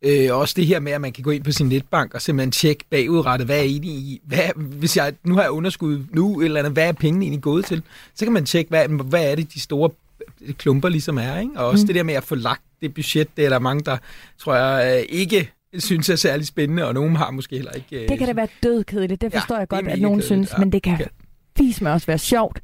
Øh, også det her med, at man kan gå ind på sin netbank og simpelthen tjekke bagudrettet, hvad er egentlig i, hvad, hvis jeg nu har jeg underskud nu, eller andet, hvad er pengene egentlig gået til? Så kan man tjekke, hvad, hvad er det, de store klumper ligesom er, ikke? Og også Mm. det der med at få lagt det budget, det er der mange, der tror jeg øh, ikke synes er særlig spændende, og nogen har måske heller ikke... øh, Det kan da være dødkedeligt, det Ja, forstår jeg det er godt, at nogen kedeligt, synes, ja. men det kan Ja. vis med også være sjovt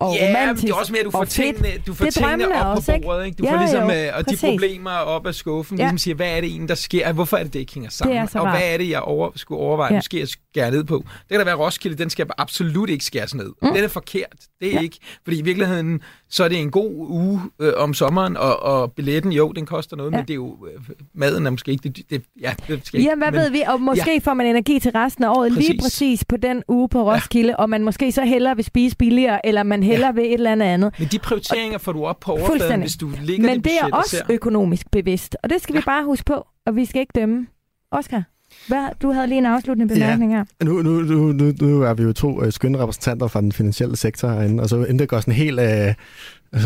og ja, men romantisk det er også mere, at du får tingene, du får Det tingene op også, på bordet. Ikke? Du Ja, får ligesom, jo, øh, og de præcis. problemer op af skuffen, Ja. ligesom siger, hvad er det egentlig, der sker? Hvorfor er det, det ikke hænger sammen? Det og hvad er det, jeg over, skulle overveje, Ja. måske at skære ned på? Det kan da være, Roskilde, den skal absolut ikke skæres ned. Mm. Den er forkert. Det er Ja. ikke. Fordi i virkeligheden, så er det en god uge øh, om sommeren, og, og billetten, jo, den koster noget, Ja. men det er jo, øh, maden er måske ikke det, det ja, det skal Ja, ikke, hvad men, ved vi? Og måske ja. får man energi til resten af året lige Præcis. præcis på den uge på Roskilde, ja. og man måske så hellere vil spise billigere, eller man hellere ja. ved et eller andet andet. Men de prioriteringer får du op på overfladen, hvis du ligger Men det det er og også ser. økonomisk bevidst, og det skal ja. vi bare huske på, og vi skal ikke dømme. Oscar, hvad, du havde lige en afsluttende bemærkning her. Nu, nu, nu, nu, nu er vi jo to øh, skønne repræsentanter fra den finansielle sektor herinde, og så inden det går sådan helt, øh,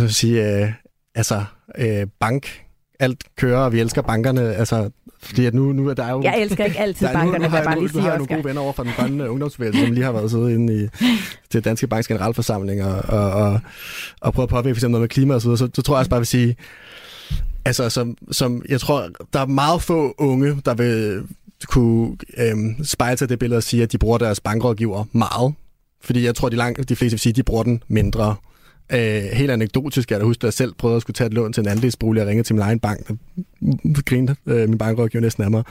sige, øh, altså øh, bank, alt kører, og vi elsker bankerne, altså, fordi at nu, nu er der jo... Jeg elsker ikke altid der er- nu- bankerne, nu, må jeg har bare nu, lige har sige, jeg nogle gode venner over fra den grønne ungdomsbevægelse, som lige har været siddet inde i til Danske Banks generalforsamling og, og, og, og prøvet at påvirke for eksempel noget med klima og så videre, så, så tror jeg også bare, vil sige, altså som, som, jeg tror, der er meget få unge, der vil kunne øhm, spejle sig det billede og sige, at de bruger deres bankrådgiver meget. Fordi jeg tror, de, langt, de fleste vil sige, at de bruger den mindre. Øh, helt anekdotisk er jeg da huske, at jeg selv prøvede at skulle tage et lån til en andelsbolig og ringe til min egen bank. Der grinede øh, min bankrådgiver næsten af mig.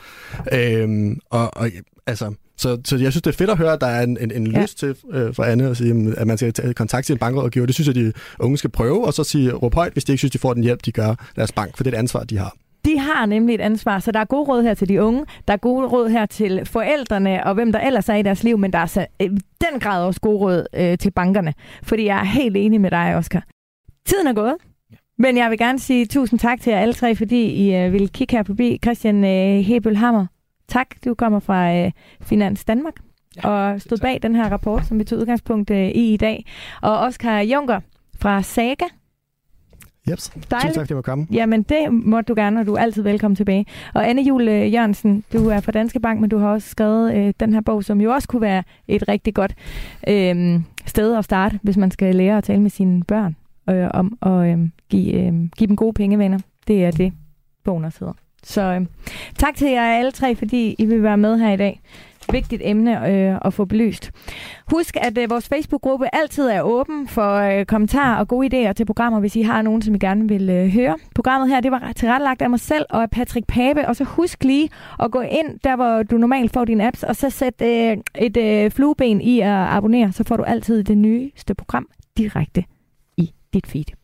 Øh, og, og, altså, så, så jeg synes, det er fedt at høre, at der er en, en, en Ja. lyst til øh, for Anne at sige, at man skal tage kontakt til en bankrådgiver. Det synes jeg, de unge skal prøve, og så sige råb højt, hvis de ikke synes, de får den hjælp, de gør deres bank, for det er et ansvar, de har. De har nemlig et ansvar, så der er gode råd her til de unge, der er gode råd her til forældrene og hvem der ellers er i deres liv, men der er så i den grad også gode råd øh, til bankerne, fordi jeg er helt enig med dig, Oscar. Tiden er gået, men jeg vil gerne sige tusind tak til jer alle tre, fordi I øh, ville kigge her forbi. Christian øh, Hebel Hammer, tak. Du kommer fra øh, Finans Danmark Ja, og stod bag den her rapport, som vi tog udgangspunkt øh, i i dag. Og Oscar Junker fra Saga. Jeps. Tusind tak, fordi jeg måtte komme. Jamen, det må du gerne, og du er altid velkommen tilbage. Og Anne Jule øh, Jørgensen, du er fra Danske Bank, men du har også skrevet øh, den her bog, som jo også kunne være et rigtig godt øh, sted at starte, hvis man skal lære at tale med sine børn øh, om at øh, give, øh, give dem gode pengevenner. Det er det, bogen også hedder. Så øh, tak til jer alle tre, fordi I vil være med her i dag. Vigtigt emne øh, at få belyst. Husk, at øh, vores Facebook-gruppe altid er åben for øh, kommentarer og gode idéer til programmer, hvis I har nogen, som I gerne vil øh, høre. Programmet her, det var tilrettelagt af mig selv og af Patrick Pape, og så husk lige at gå ind der, hvor du normalt får dine apps, og så sæt øh, et øh, flueben i at abonnere, så får du altid det nyeste program direkte i dit feed.